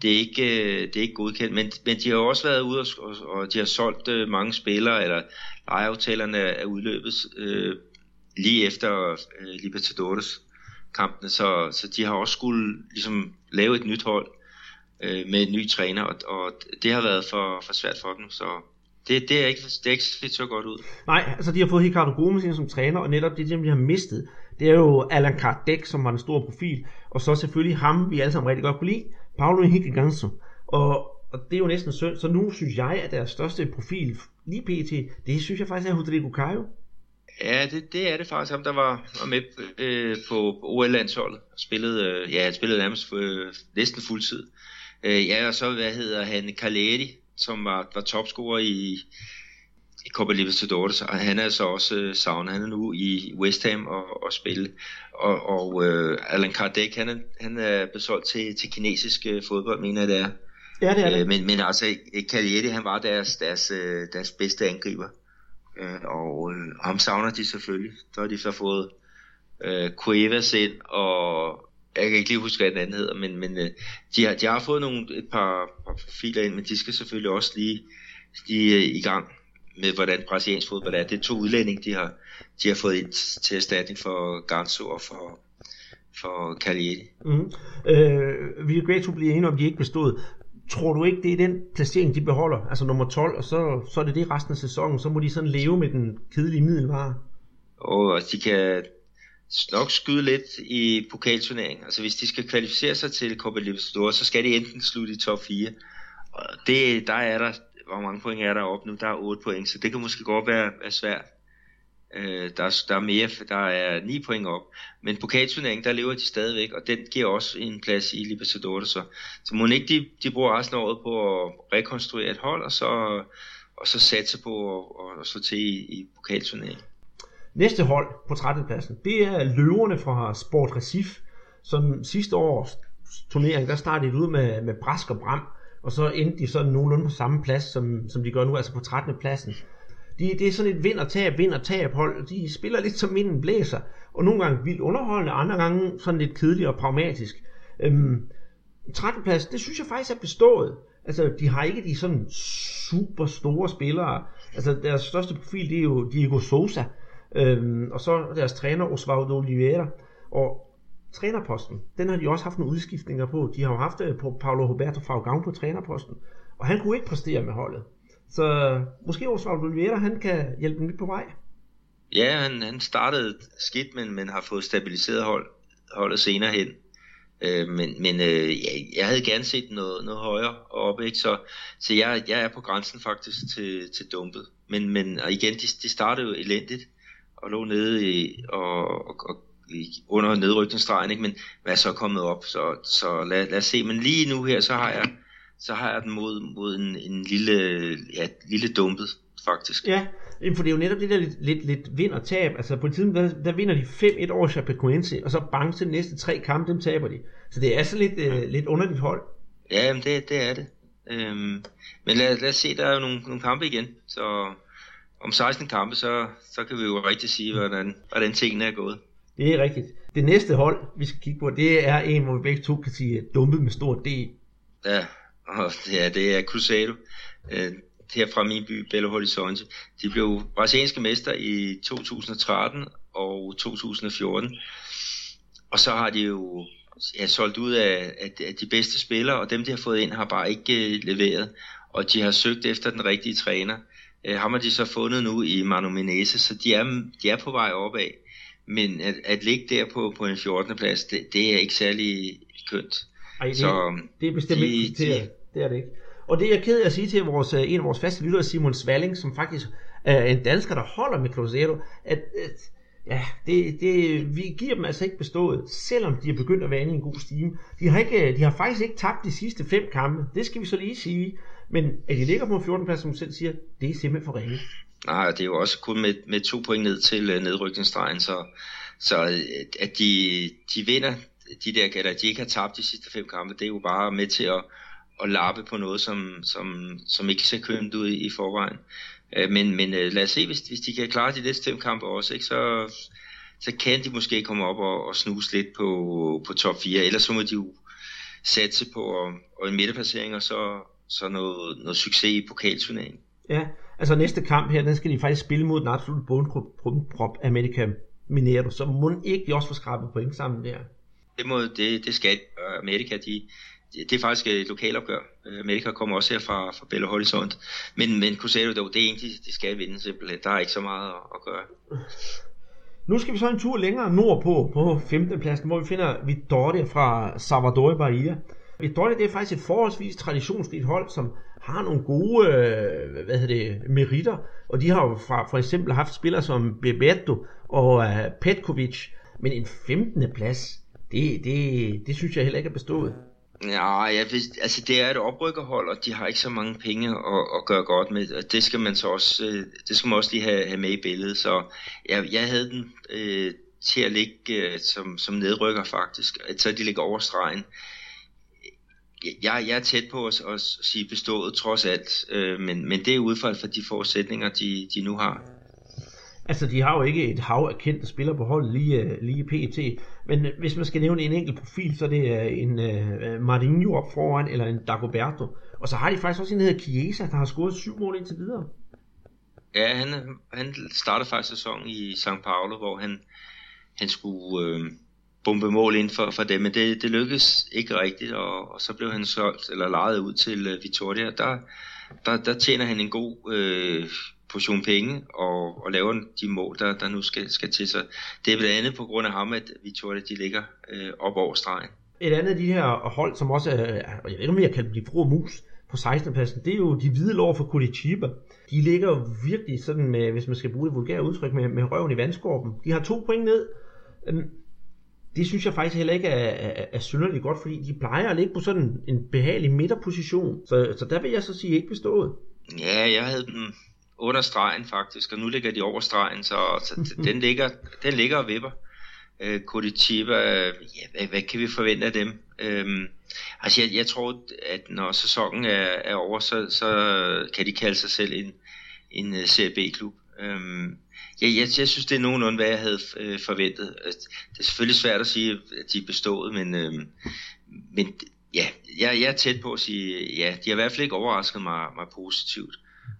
det er ikke, øh, det er ikke godkendt, men, men de har også været ude og, og, og de har solgt øh, mange spillere, eller lejeaftalerne er udløbet øh, lige efter øh, Libertadores kampene, så, så de har også skulle ligesom lave et nyt hold, øh, med en ny træner, og, og det har været for, for svært for dem, så det, det, er ikke, det er ikke set så godt ud. Nej, altså de har fået Ricardo Gomes ind som træner, og netop det, de har mistet, det er jo Allan Kardec, som var en stor profil, og så selvfølgelig ham, vi alle sammen rigtig godt kunne lide, Paulo Henrique Ganso. Og, og det er jo næsten synd, så nu synes jeg, at deres største profil lige pt, det synes jeg faktisk er Rodrigo Caio. Ja, det, det er det faktisk ham, der var, var med øh, på OL-landsholdet. Spillede, øh, ja, han spillede nærmest øh, næsten fuldtid. Øh, ja, og så, hvad hedder han, Caleri, som var, var topscorer i, i Copa Libertadores, og han er så også øh, savnet. Han er nu i West Ham og, og spille. Og, og øh, Allan Kardec, han er, han er besolgt til, til kinesisk øh, fodbold, mener jeg det er. Ja, det er det. Øh, men, men altså, Cagliari, han var deres, deres, øh, deres bedste angriber. Øh, og øh, ham savner de selvfølgelig. Så har de så fået øh, Cuevas ind, og jeg kan ikke lige huske, hvad den anden hedder, men, men øh, de, har, de har fået nogle, et par, par filer ind, men de skal selvfølgelig også lige, lige øh, i gang med, hvordan brasiliansk fodbold er. Det er to udlændinge, de har, de har fået ind til erstatning for Ganso og for, for Cagliari. Mm. Øh, vi er begge to blive enige om, de ikke bestod. Tror du ikke, det er den placering, de beholder? Altså nummer 12, og så, så er det det resten af sæsonen. Så må de sådan leve med den kedelige middelvare. Og de kan nok skyde lidt i pokalturneringen. Altså hvis de skal kvalificere sig til Copa Libertadores, så skal de enten slutte i top 4. Og det, der er der, hvor mange point er der op nu? Der er 8 point, så det kan måske godt være, være svært. Øh, der, er, der er mere, der er 9 point op. Men pokalturneringen, der lever de stadigvæk, og den giver også en plads i Libertadores. Så, så må ikke de, de bruger resten af året på at rekonstruere et hold, og så, og så satse på at, at slå til i, i pokalturneringen. Næste hold på 13. pladsen, det er løverne fra Sport Recif, som sidste års turnering, der startede de ud med, med Brask og Bram, og så endte de sådan nogenlunde på samme plads, som, som de gør nu, altså på 13. pladsen. De, det er sådan et vind og tab, vind og tab hold. De spiller lidt som vinden blæser, og nogle gange vildt underholdende, andre gange sådan lidt kedeligt og pragmatisk. Øhm, 13. plads, det synes jeg faktisk er bestået. Altså, de har ikke de sådan super store spillere. Altså, deres største profil, det er jo Diego Sosa, Øhm, og så deres træner Osvaldo Oliveira. Og trænerposten, den har de også haft nogle udskiftninger på. De har jo haft øh, på Paulo Roberto Faugang på trænerposten. Og han kunne ikke præstere med holdet. Så måske Osvaldo Oliveira, han kan hjælpe dem lidt på vej. Ja, han, han startede skidt, men, men har fået stabiliseret hold, holdet senere hen. Øh, men men øh, ja, jeg havde gerne set noget, noget højere oppe, ikke? Så, så jeg, jeg er på grænsen faktisk til, til dumpet. Men, men og igen, de, de startede jo elendigt og lå nede i, og, og, og under nedrykningsstregen, ikke? men hvad er så kommet op, så, så lad, lad os se. Men lige nu her, så har jeg, så har jeg den mod, mod en, en lille, ja, lille dumpet, faktisk. Ja, for det er jo netop det der lidt, lidt, lidt vind og tab. Altså på tiden, der, der vinder de 5-1 over Chapecoense, og så bang til de næste tre kampe, dem taber de. Så det er så lidt, ja. øh, lidt underligt hold. Ja, men det, det er det. Øhm, men lad, lad os se, der er jo nogle, nogle kampe igen, så om 16 kampe, så, så kan vi jo rigtig sige, hvordan, hvordan tingene er gået. Det er rigtigt. Det næste hold, vi skal kigge på, det er en, hvor vi begge to kan sige dumpet med stor D. Ja, og [LAUGHS] ja det er Cruzado. Øh, her fra min by, Belo Horizonte. De blev brasilianske mester i 2013 og 2014. Og så har de jo ja, solgt ud af, af, de bedste spillere, og dem, de har fået ind, har bare ikke uh, leveret. Og de har søgt efter den rigtige træner. Øh, ham har de så fundet nu i Manu Menezes, så de er, de er på vej opad. Men at, at ligge der på, på en 14. plads, det, det er ikke særlig kønt. Ej, det, så, det er bestemt de, ikke de, det er det ikke. Og det er jeg ked af at sige til vores, øh, en af vores faste lyttere, Simon Svalling, som faktisk er en dansker, der holder med Cruzeiro, at, at ja, det, det, vi giver dem altså ikke bestået, selvom de er begyndt at være inde i en god stime. De har, ikke, de har faktisk ikke tabt de sidste fem kampe, det skal vi så lige sige. Men at de ligger på 14. plads, som du selv siger, det er simpelthen for ringe. Nej, det er jo også kun med, med to point ned til øh, nedrykningsstregen, så, så øh, at de, de vinder, de der, eller de ikke har tabt de sidste fem kampe, det er jo bare med til at, at lappe på noget, som, som, som ikke ser kønt ud i, i forvejen. Øh, men, men lad os se, hvis, hvis de kan klare de næste fem kampe også, ikke, så, så kan de måske komme op og, og snuse lidt på, på top 4, ellers så må de jo satse på og, og en midterplacering, og så, så noget, noget succes i pokalturneringen. Ja, altså næste kamp her, den skal de faktisk spille mod den absolut bundprop Amerika Mineiro, så må ikke de også få skrabet point sammen der? Det, må, det, det skal Amerika, de, det er faktisk et lokalopgør. Amerika kommer også her fra, fra Belo Horizonte. Men, men Cruzeiro, det er en, de, de skal vinde simpelthen. Der er ikke så meget at, at gøre. Nu skal vi så en tur længere nordpå, på 15. pladsen, hvor vi finder Vitória fra Salvador Bahia. Vitória det er faktisk et forholdsvis traditionsrigt hold, som har nogle gode øh, hvad hedder det, meritter, og de har jo fra, for eksempel haft spillere som Bebeto og uh, Petkovic, men en 15. plads, det, det, det synes jeg heller ikke er bestået. Ja, jeg ved, altså det er et oprykkerhold, og de har ikke så mange penge at, at gøre godt med. Og det skal man så også, øh, det skal man også lige have, have med i billedet. Så jeg, jeg havde den øh, til at ligge øh, som, som nedrykker faktisk, så de ligger over stregen. Jeg, jeg er tæt på at, at sige bestået trods alt, øh, men, men det er udfald for de forudsætninger, de, de nu har. Altså, de har jo ikke et hav af kendte spillere på holdet lige, øh, lige pt. Men øh, hvis man skal nævne en enkelt profil, så er det øh, en uh, Marinho op foran, eller en Dagoberto. Og så har de faktisk også en, der hedder Chiesa, der har scoret syv mål indtil videre. Ja, han, han startede faktisk sæsonen i São Paulo, hvor han, han skulle øh, bombe mål ind for, for dem, men det, det lykkedes ikke rigtigt, og, og så blev han solgt, eller lejet ud til uh, Vitoria. Der, der, der tjener han en god øh, portion penge og, og laver de mål, der, der nu skal, skal til sig. Det er blandt andet på grund af ham, at Victoria de ligger øh, op over stregen. Et andet af de her hold, som også er, jeg ved ikke om jeg kan blive brug mus på 16. pladsen, det er jo de hvide lår for Curitiba. De ligger jo virkelig sådan med, hvis man skal bruge det vulgære udtryk, med, med røven i vandskorben. De har to point ned. Øhm, det synes jeg faktisk heller ikke er, er, er synderligt godt, fordi de plejer at ligge på sådan en behagelig midterposition. Så, så der vil jeg så sige ikke bestået. Ja, jeg havde dem under stregen faktisk, og nu ligger de over stregen, så, så [LAUGHS] den, ligger, den ligger og vipper. Øh, Curitiba, ja, hvad, hvad kan vi forvente af dem? Øhm, altså jeg, jeg tror, at når sæsonen er, er over, så, så kan de kalde sig selv en, en CB-klub. Øhm, Ja, jeg, jeg synes, det er nogenlunde, hvad jeg havde øh, forventet. Øh, det er selvfølgelig svært at sige, at de er bestået, men, øh, men ja, jeg, jeg er tæt på at sige, ja, de har i hvert fald ikke overrasket mig, mig positivt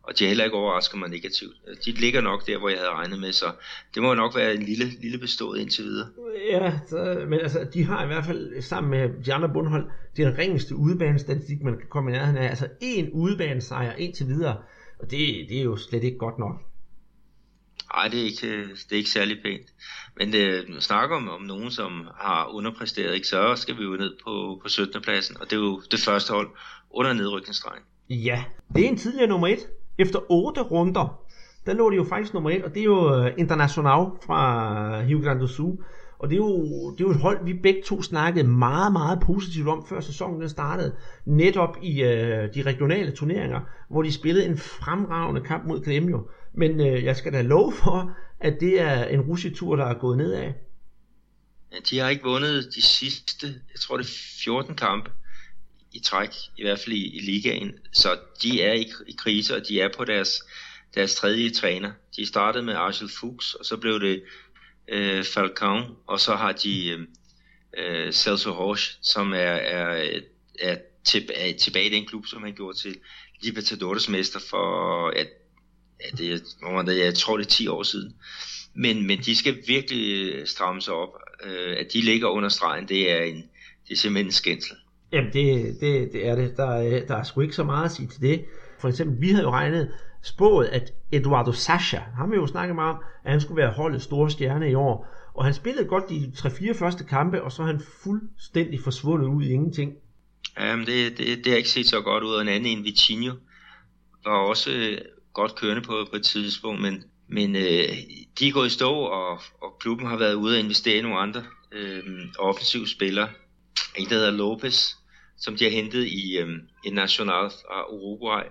og de har heller ikke overrasket mig negativt. Øh, de ligger nok der, hvor jeg havde regnet med, så det må nok være en lille, lille bestået indtil videre. Ja, så, men altså, de har i hvert fald sammen med de andre bundhold den ringeste udebanestatistik, man kan komme i nærheden af. Altså en udebanesejr indtil videre, og det, det er jo slet ikke godt nok. Nej, det er ikke, øh, det er ikke særlig pænt. Men øh, det, man snakker om, om nogen, som har underpræsteret, ikke, så skal vi jo ned på, på 17. pladsen, og det er jo det første hold under nedrykningsstregen. Ja, det er en tidligere nummer 1. Efter 8 runder, der lå det jo faktisk nummer 1, og det er jo øh, International fra Rio Grande do Sul. Og det er, jo, det er jo et hold, vi begge to snakkede meget, meget positivt om, før sæsonen den startede. Netop i øh, de regionale turneringer, hvor de spillede en fremragende kamp mod Gremio. Men øh, jeg skal da love for, at det er en russetur, der er gået nedad. Ja, de har ikke vundet de sidste, jeg tror det er 14 kampe i træk, i hvert fald i, i ligaen. Så de er i, i krise, og de er på deres, deres tredje træner. De startede med Archel Fuchs, og så blev det øh, Falcon, og så har de øh, øh Celso Horsch, som er, er, er, til, er tilbage i den klub, som han gjorde til Libertadores mester for, ja, ja, det, det, jeg tror det er 10 år siden. Men, men de skal virkelig stramme sig op. Øh, at de ligger under stregen, det er, en, det er simpelthen en skændsel. Jamen, det, det, det er det. Der, er, der er sgu ikke så meget at sige til det. For eksempel, vi havde jo regnet spået, at Eduardo Sasha, ham vi jo snakket meget om, at han skulle være holdets store stjerne i år. Og han spillede godt de 3-4 første kampe, og så er han fuldstændig forsvundet ud i ingenting. Jamen, det, det, det har ikke set så godt ud. Og en anden en, Vitinho, var også øh, godt kørende på, på et tidspunkt, men, men øh, de er gået i stå, og, og klubben har været ude at investere i nogle andre øh, offensive spillere en, der hedder Lopez, som de har hentet i, øhm, i National fra Uruguay.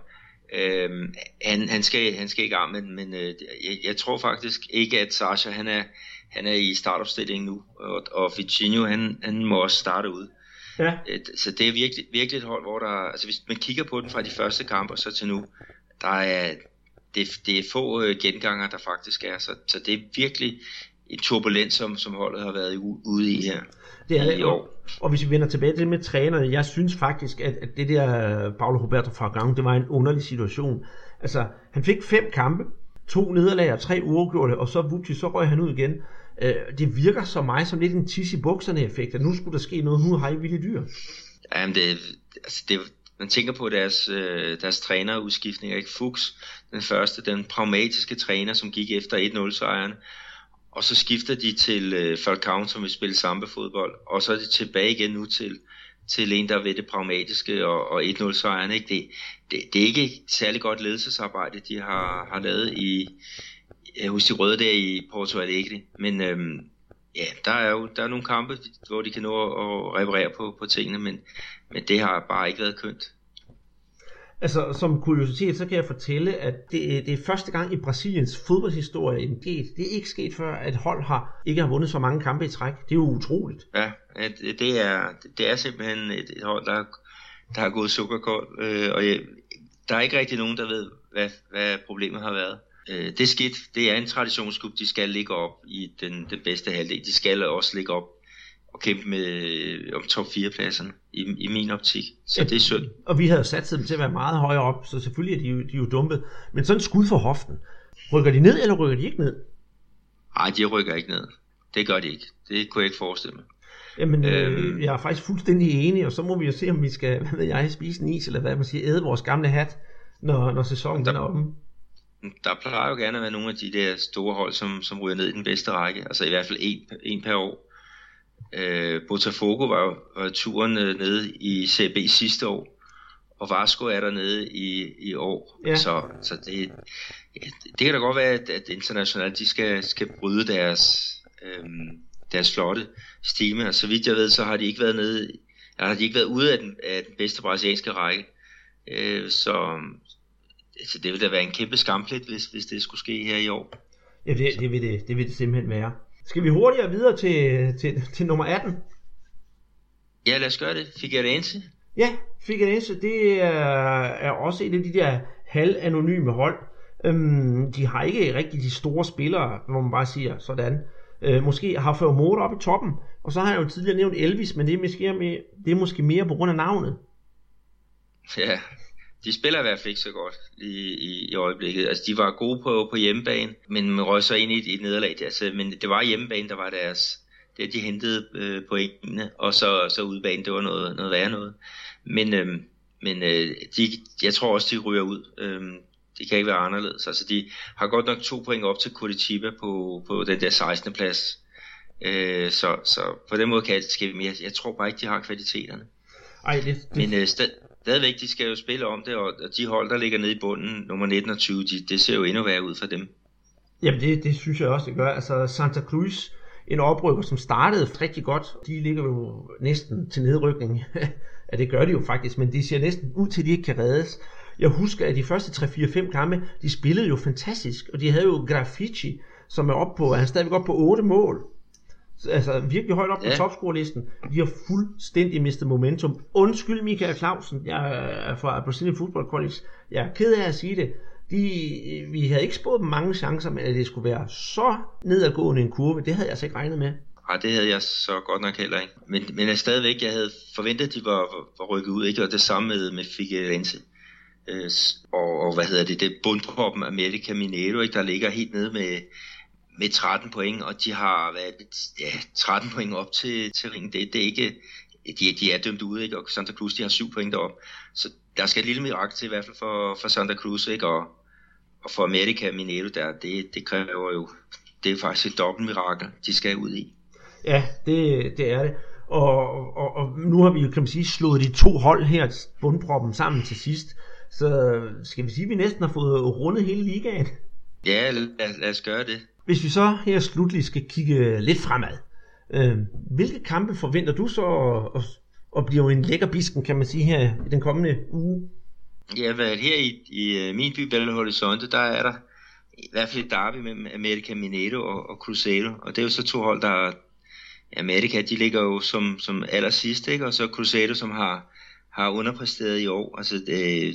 Øhm, han, han, skal, han skal i gang, men, men øh, jeg, jeg tror faktisk ikke, at Sasha han er, han er i startopstilling nu, og, og Vicinho han, han må også starte ud. Ja. Så det er virkelig, virkelig et hold, hvor der, altså hvis man kigger på den fra de første kampe så til nu, der er, det, det er få øh, genganger, der faktisk er, så, så det er virkelig en turbulens, som, som holdet har været ude i her. Det er det, og, og hvis vi vender tilbage til det med trænerne, jeg synes faktisk, at, at det der Paulo Roberto Fragang, det var en underlig situation. Altså, han fik fem kampe, to nederlag og tre uafgjorte, og så vupti, så røg han ud igen. Øh, det virker så mig som lidt en tis i bukserne effekt, at nu skulle der ske noget, nu har I vildt dyr. Jamen, det, altså det, man tænker på deres, øh, deres trænerudskiftninger, ikke? Fuchs, den første, den pragmatiske træner, som gik efter 1-0 sejren, og så skifter de til øh, Falcao, som vil spille samba-fodbold, og så er de tilbage igen nu til, til en, der ved det pragmatiske og, og 1-0 sejren. Ikke? Det, det, det er ikke særlig godt ledelsesarbejde, de har, har lavet i, hos de røde der i Porto Alegre, men øhm, ja, der er jo der er nogle kampe, hvor de kan nå at reparere på, på tingene, men, men det har bare ikke været kønt. Altså, som kuriositet, så kan jeg fortælle, at det, det er første gang i Brasiliens fodboldhistorie, det, det er ikke sket før, at hold har ikke har vundet så mange kampe i træk. Det er jo utroligt. Ja, det er, det er simpelthen et, et hold, der, der har gået sukkerkold, øh, og jeg, der er ikke rigtig nogen, der ved, hvad, hvad problemet har været. Øh, det er skidt. Det er en traditionsklub, de skal ligge op i den, den bedste halvdel. De skal også ligge op og kæmpe med øh, om top 4 pladserne i, i min optik. Så ja, det er synd. Og vi havde sat dem til at være meget højere op, så selvfølgelig er de jo, de er jo dumpet. Men sådan skud for hoften. Rykker de ned, eller rykker de ikke ned? Nej, de rykker ikke ned. Det gør de ikke. Det kunne jeg ikke forestille mig. Jamen, øh, øhm, jeg er faktisk fuldstændig enig, og så må vi jo se, om vi skal, [LAUGHS] hvad ved jeg, spise en is, eller hvad man siger, æde vores gamle hat, når, når sæsonen der, er omme. Der plejer jo gerne at være nogle af de der store hold, som, som ryger ned i den bedste række, altså i hvert fald en, en per år. Øh, Botafogo var jo var turen øh, nede i CB sidste år, og Vasco er der nede i, i år. Ja. Så, så det, ja, det kan da godt være, at, at internationalt de skal, skal bryde deres, øhm, deres flotte stime. Og så vidt jeg ved, så har de ikke været nede, eller har de ikke været ude af den, af den bedste brasilianske række. Øh, så, så det vil da være en kæmpe skamplet, hvis, hvis det skulle ske her i år. Ja, det, det, vil det, det vil det simpelthen være. Skal vi hurtigere videre til, til, til nummer 18? Ja, lad os gøre det. Figueirense. Ja, Figueirense, det er, er også et af de der halvanonyme hold. Øhm, de har ikke rigtig de store spillere, hvor man bare siger sådan. Øh, måske har fået Motor op i toppen, og så har jeg jo tidligere nævnt Elvis, men det er måske mere, det er måske mere på grund af navnet. Ja, de spiller i hvert fald ikke så godt i, i, i øjeblikket. Altså, de var gode på, på hjemmebane, men røg så ind i et, et nederlag. Altså, men det var hjemmebane, der var deres... Det, de hentede øh, pointene, og så, så udebane, det var noget, noget værre noget. Men, øh, men øh, de, jeg tror også, de ryger ud. Øh, det kan ikke være anderledes. Altså, de har godt nok to point op til Curitiba på, på den der 16. plads. Øh, så, så på den måde kan det ske mere. Jeg tror bare ikke, de har kvaliteterne. Ej, det, det... Men øh, stad, stadigvæk, de skal jo spille om det, og de hold, der ligger nede i bunden, nummer 19 og 20, de, det ser jo endnu værre ud for dem. Jamen det, det synes jeg også, det gør. Altså Santa Cruz, en oprykker, som startede rigtig godt, de ligger jo næsten til nedrykning. [LAUGHS] ja, det gør de jo faktisk, men de ser næsten ud til, at de ikke kan reddes. Jeg husker, at de første 3-4-5 kampe, de spillede jo fantastisk, og de havde jo Graffiti, som er oppe på, han er stadigvæk oppe på 8 mål altså virkelig højt op på ja. topscorelisten. De har fuldstændig mistet momentum. Undskyld Michael Clausen, jeg er fra Brazilian Football College. Jeg er ked af at sige det. De, vi havde ikke spået dem mange chancer, men at det skulle være så nedadgående en kurve, det havde jeg altså ikke regnet med. Nej, det havde jeg så godt nok heller ikke. Men, men jeg stadigvæk, jeg havde forventet, at de var, var rykket ud, ikke? Og det samme med, med Figueirense. Øh, og, og, hvad hedder det, det bundproppen America Mineiro, ikke? Der ligger helt nede med, med 13 point, og de har været ja, 13 point op til, til ringen. Det, det er ikke, de, de er dømt ude, ikke? og Santa Cruz de har 7 point derop. Så der skal et lille mirakel til, i hvert fald for, for Santa Cruz, ikke? Og, og for America Mineiro der, det, det kræver jo, det er faktisk et dobbelt mirakel, de skal ud i. Ja, det, det er det. Og, og, og nu har vi jo, kan man sige, slået de to hold her, bundproppen, sammen til sidst. Så skal vi sige, at vi næsten har fået rundet hele ligaen? Ja, lad, lad os gøre det. Hvis vi så her slutlig skal kigge lidt fremad, øh, hvilke kampe forventer du så at, at blive en lækker bisken, kan man sige, her i den kommende uge? Ja, hvad, her i, i øh, min by Belo Horizonte, der er der i hvert fald et derby mellem America Mineiro og, og Cruzeiro, og det er jo så to hold, der America, de ligger jo som, som aller sidste, ikke? og så Cruzeiro, som har, har underpræsteret i år. Altså, det,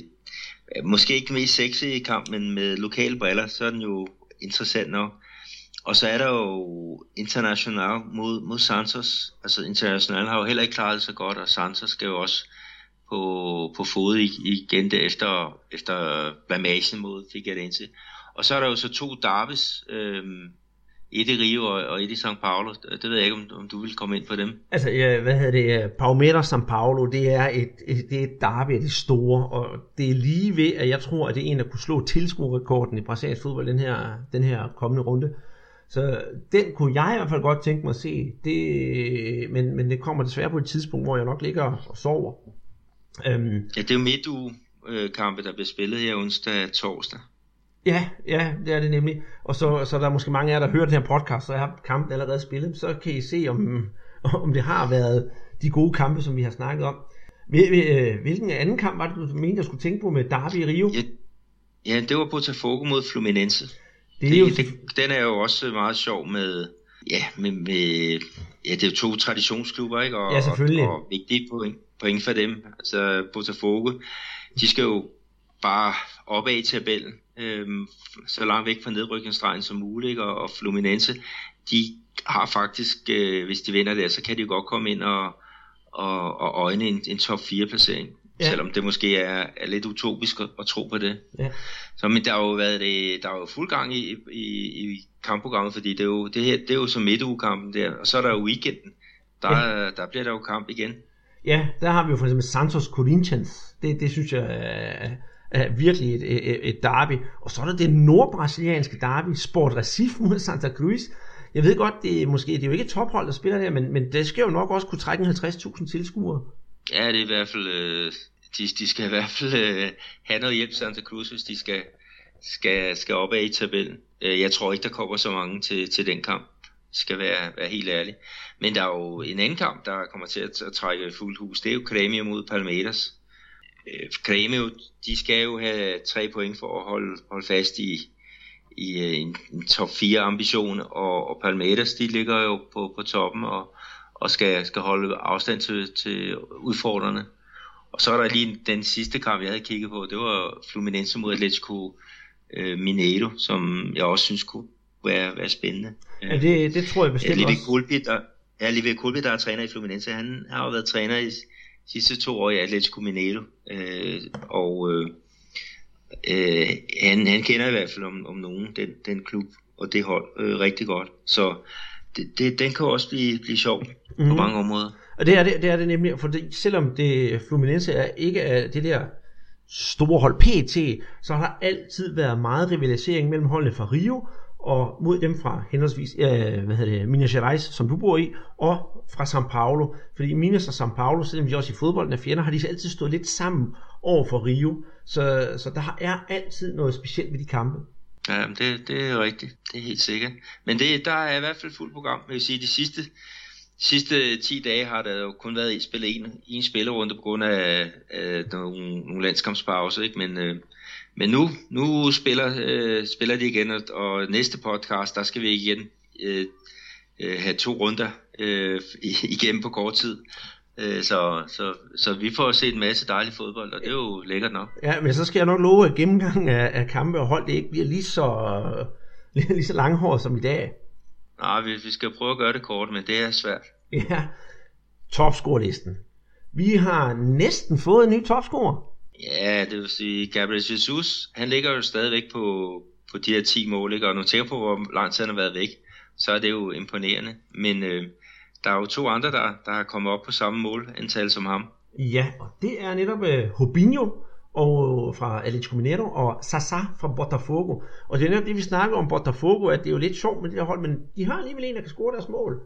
øh, måske ikke den mest sexy kamp, men med lokale briller, så er den jo interessant nok. Og så er der jo International mod, mod Santos. Altså International har jo heller ikke klaret det så godt, og Santos skal jo også på, på fod igen det efter, efter blamagen mod Figueirense. Og så er der jo så to Davis, øhm, et i Rio og, og et i São Paulo. Det ved jeg ikke, om, om du vil komme ind på dem. Altså, ja, hvad hedder det? Palmeiras São Paulo, det er et, et, det er et derby af det store, og det er lige ved, at jeg tror, at det er en, der kunne slå tilskuerrekorden i brasiliansk fodbold den her, den her kommende runde. Så den kunne jeg i hvert fald godt tænke mig at se, det, men, men det kommer desværre på et tidspunkt, hvor jeg nok ligger og sover. Um, ja, det er jo midtuge kampe, der bliver spillet her onsdag og torsdag. Ja, ja, det er det nemlig. Og så, så er der måske mange af jer, der hører den her podcast, så har kampen allerede spillet. Så kan I se, om, om det har været de gode kampe, som vi har snakket om. Øh, hvilken anden kamp var det, du mente, jeg skulle tænke på med Derby i Rio? Ja, ja det var Botafogo mod Fluminense. Det er det, jo... det, den er jo også meget sjov med, ja, med, med ja, det er jo to traditionsklubber, ikke? Og, ja, selvfølgelig. Og, og vigtige point, point for dem. Altså Botafogo, de skal jo bare opad i tabellen, øhm, så langt væk fra nedrykningsstregen som muligt, ikke? Og, og Fluminense, de har faktisk, øh, hvis de vinder der, så kan de godt komme ind og, og, og øjne en, en top 4 placering. Ja. Selvom det måske er, er lidt utopisk at, at tro på det. Ja. Så men der har jo været det, der er jo fuld gang i, i, i kampprogrammet, fordi det er jo, det her, det er jo som midtugekampen der, og så er der jo weekenden. Der, ja. der bliver der jo kamp igen. Ja, der har vi jo for eksempel Santos Corinthians. Det, det synes jeg er, er virkelig et, et, et derby. Og så er der det nordbrasilianske derby, Sport Recife mod Santa Cruz. Jeg ved godt, det er, måske, det er jo ikke tophold, der spiller der, men, men det skal jo nok også kunne trække 50.000 tilskuere. Ja, det er i hvert fald, øh, de, de skal i hvert fald øh, have noget hjælp Santa Cruz, hvis de skal, skal, skal op af i tabellen. Øh, jeg tror ikke, der kommer så mange til, til den kamp, skal være, være helt ærlig. Men der er jo en anden kamp, der kommer til at, at trække fuldt hus. Det er jo Grêmio mod Palmeiras. Øh, de skal jo have tre point for at holde, holde fast i, i øh, en, en top 4 ambition, og, og Palmeiras, de ligger jo på, på toppen og, og skal, skal holde afstand til, til udfordrerne. Og så er der lige den sidste kamp, jeg havde kigget på, det var Fluminense mod Atletico øh, Mineiro, som jeg også synes kunne være, være spændende. Ja, det, det tror jeg bestemt ja, også. Der, ja, Live Kulpi, der er træner i Fluminense, han har jo været træner i sidste to år i Atletico Mineiro, øh, og øh, øh, han, han kender i hvert fald om, om nogen den, den klub og det hold øh, rigtig godt. Så det, det, den kan også blive, blive sjov mm-hmm. på mhm. mange områder. Og det er det, det er det nemlig, for det, selvom det Fluminense er ikke er det der store hold PT, så har der altid været meget rivalisering mellem holdene fra Rio og mod dem fra henholdsvis øh, hvad hedder det, Minas Gerais, som du bor i, og fra São Paulo. Fordi Minas og São Paulo, selvom de også i fodbolden er fjender, har de altid stået lidt sammen over for Rio. Så, så der er altid noget specielt ved de kampe. Ja, det, det er rigtigt. Det er helt sikkert. Men det, der er i hvert fald fuld program. Jeg sige, de sidste, sidste 10 dage har der jo kun været spillet en, en spillerunde på grund af, af nogle, nogle landskampspauser, ikke? Men, øh, men nu, nu spiller, øh, spiller de igen, og, og næste podcast, der skal vi igen øh, øh, have to runder øh, igen på kort tid. Øh, så, så, så vi får set en masse dejlig fodbold, og det er jo lækkert nok. Ja, men så skal jeg nok love, at gennemgangen af, af kampe og hold, det ikke bliver lige så, lige, [LAUGHS] lige så langhåret som i dag. Nej, vi, vi skal prøve at gøre det kort, men det er svært. [LAUGHS] Ja, topscore-listen. Vi har næsten fået en ny topscorer. Ja, det vil sige, Gabriel Jesus, han ligger jo stadigvæk på, på de her 10 mål, ikke? og nu tænker på, hvor lang tid han har været væk, så er det jo imponerende. Men øh, der er jo to andre, der, der har kommet op på samme målantal som ham. Ja, og det er netop uh, Hobinho og øh, fra Atletico Mineiro og Sasa fra Botafogo. Og det er netop det, vi snakker om Botafogo, at det er jo lidt sjovt med det der hold, men de har alligevel en, der kan score deres mål.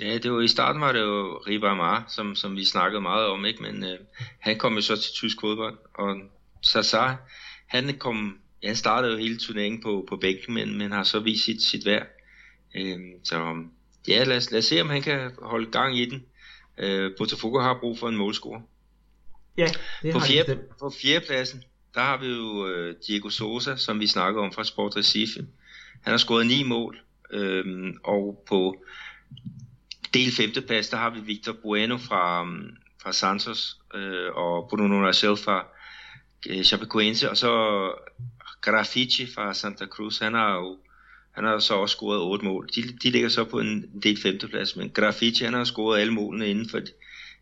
Ja, det var i starten var det jo Riba Amar, som, som vi snakkede meget om, ikke? men øh, han kom jo så til tysk fodbold, og Sasa, han kom, ja, han startede jo hele turneringen på, på bænken, men, men har så vist sit, sit værd. Øh, så ja, lad os, lad os se, om han kan holde gang i den. Øh, Botafogo har brug for en målscore. Ja, det på har fjerde, det. På fjerdepladsen, der har vi jo øh, Diego Sosa, som vi snakker om fra Sport Recife. Han har scoret ni mål, øh, og på del femteplads, der har vi Victor Bueno fra, um, fra Santos, øh, og Bruno Rachel fra øh, Chapecoense, og så Graffiti fra Santa Cruz, han har jo han har så også scoret otte mål. De, de ligger så på en del femteplads, men Graffiti han har scoret alle målene inden for,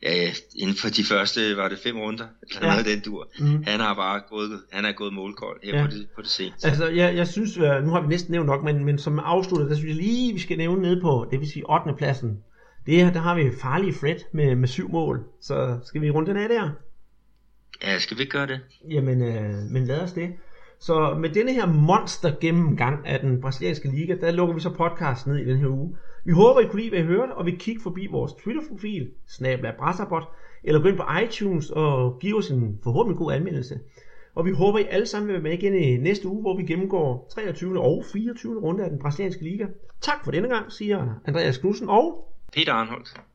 ja, inden for de første, var det fem runder, eller ja. noget den dur. Mm. Han har bare gået, han er gået målkold her ja. på, det, på det seneste. Altså, jeg, jeg synes, øh, nu har vi næsten nævnt nok, men, men som afslutter, der synes jeg lige, vi skal nævne ned på, det vil sige 8. pladsen. Det her, der har vi farlige Fred med, med syv mål. Så skal vi runde den af der? Ja, skal vi gøre det? Jamen, øh, men lad os det. Så med denne her monster gennemgang af den brasilianske liga, der lukker vi så podcasten ned i den her uge. Vi håber, I kunne lide, hvad I hørte, og vi kigge forbi vores Twitter-profil, snabla Brassabot, eller gå ind på iTunes og give os en forhåbentlig god anmeldelse. Og vi håber, I alle sammen vil være med igen i næste uge, hvor vi gennemgår 23. og 24. runde af den brasilianske liga. Tak for denne gang, siger Andreas Knudsen og Peter Arnholdt.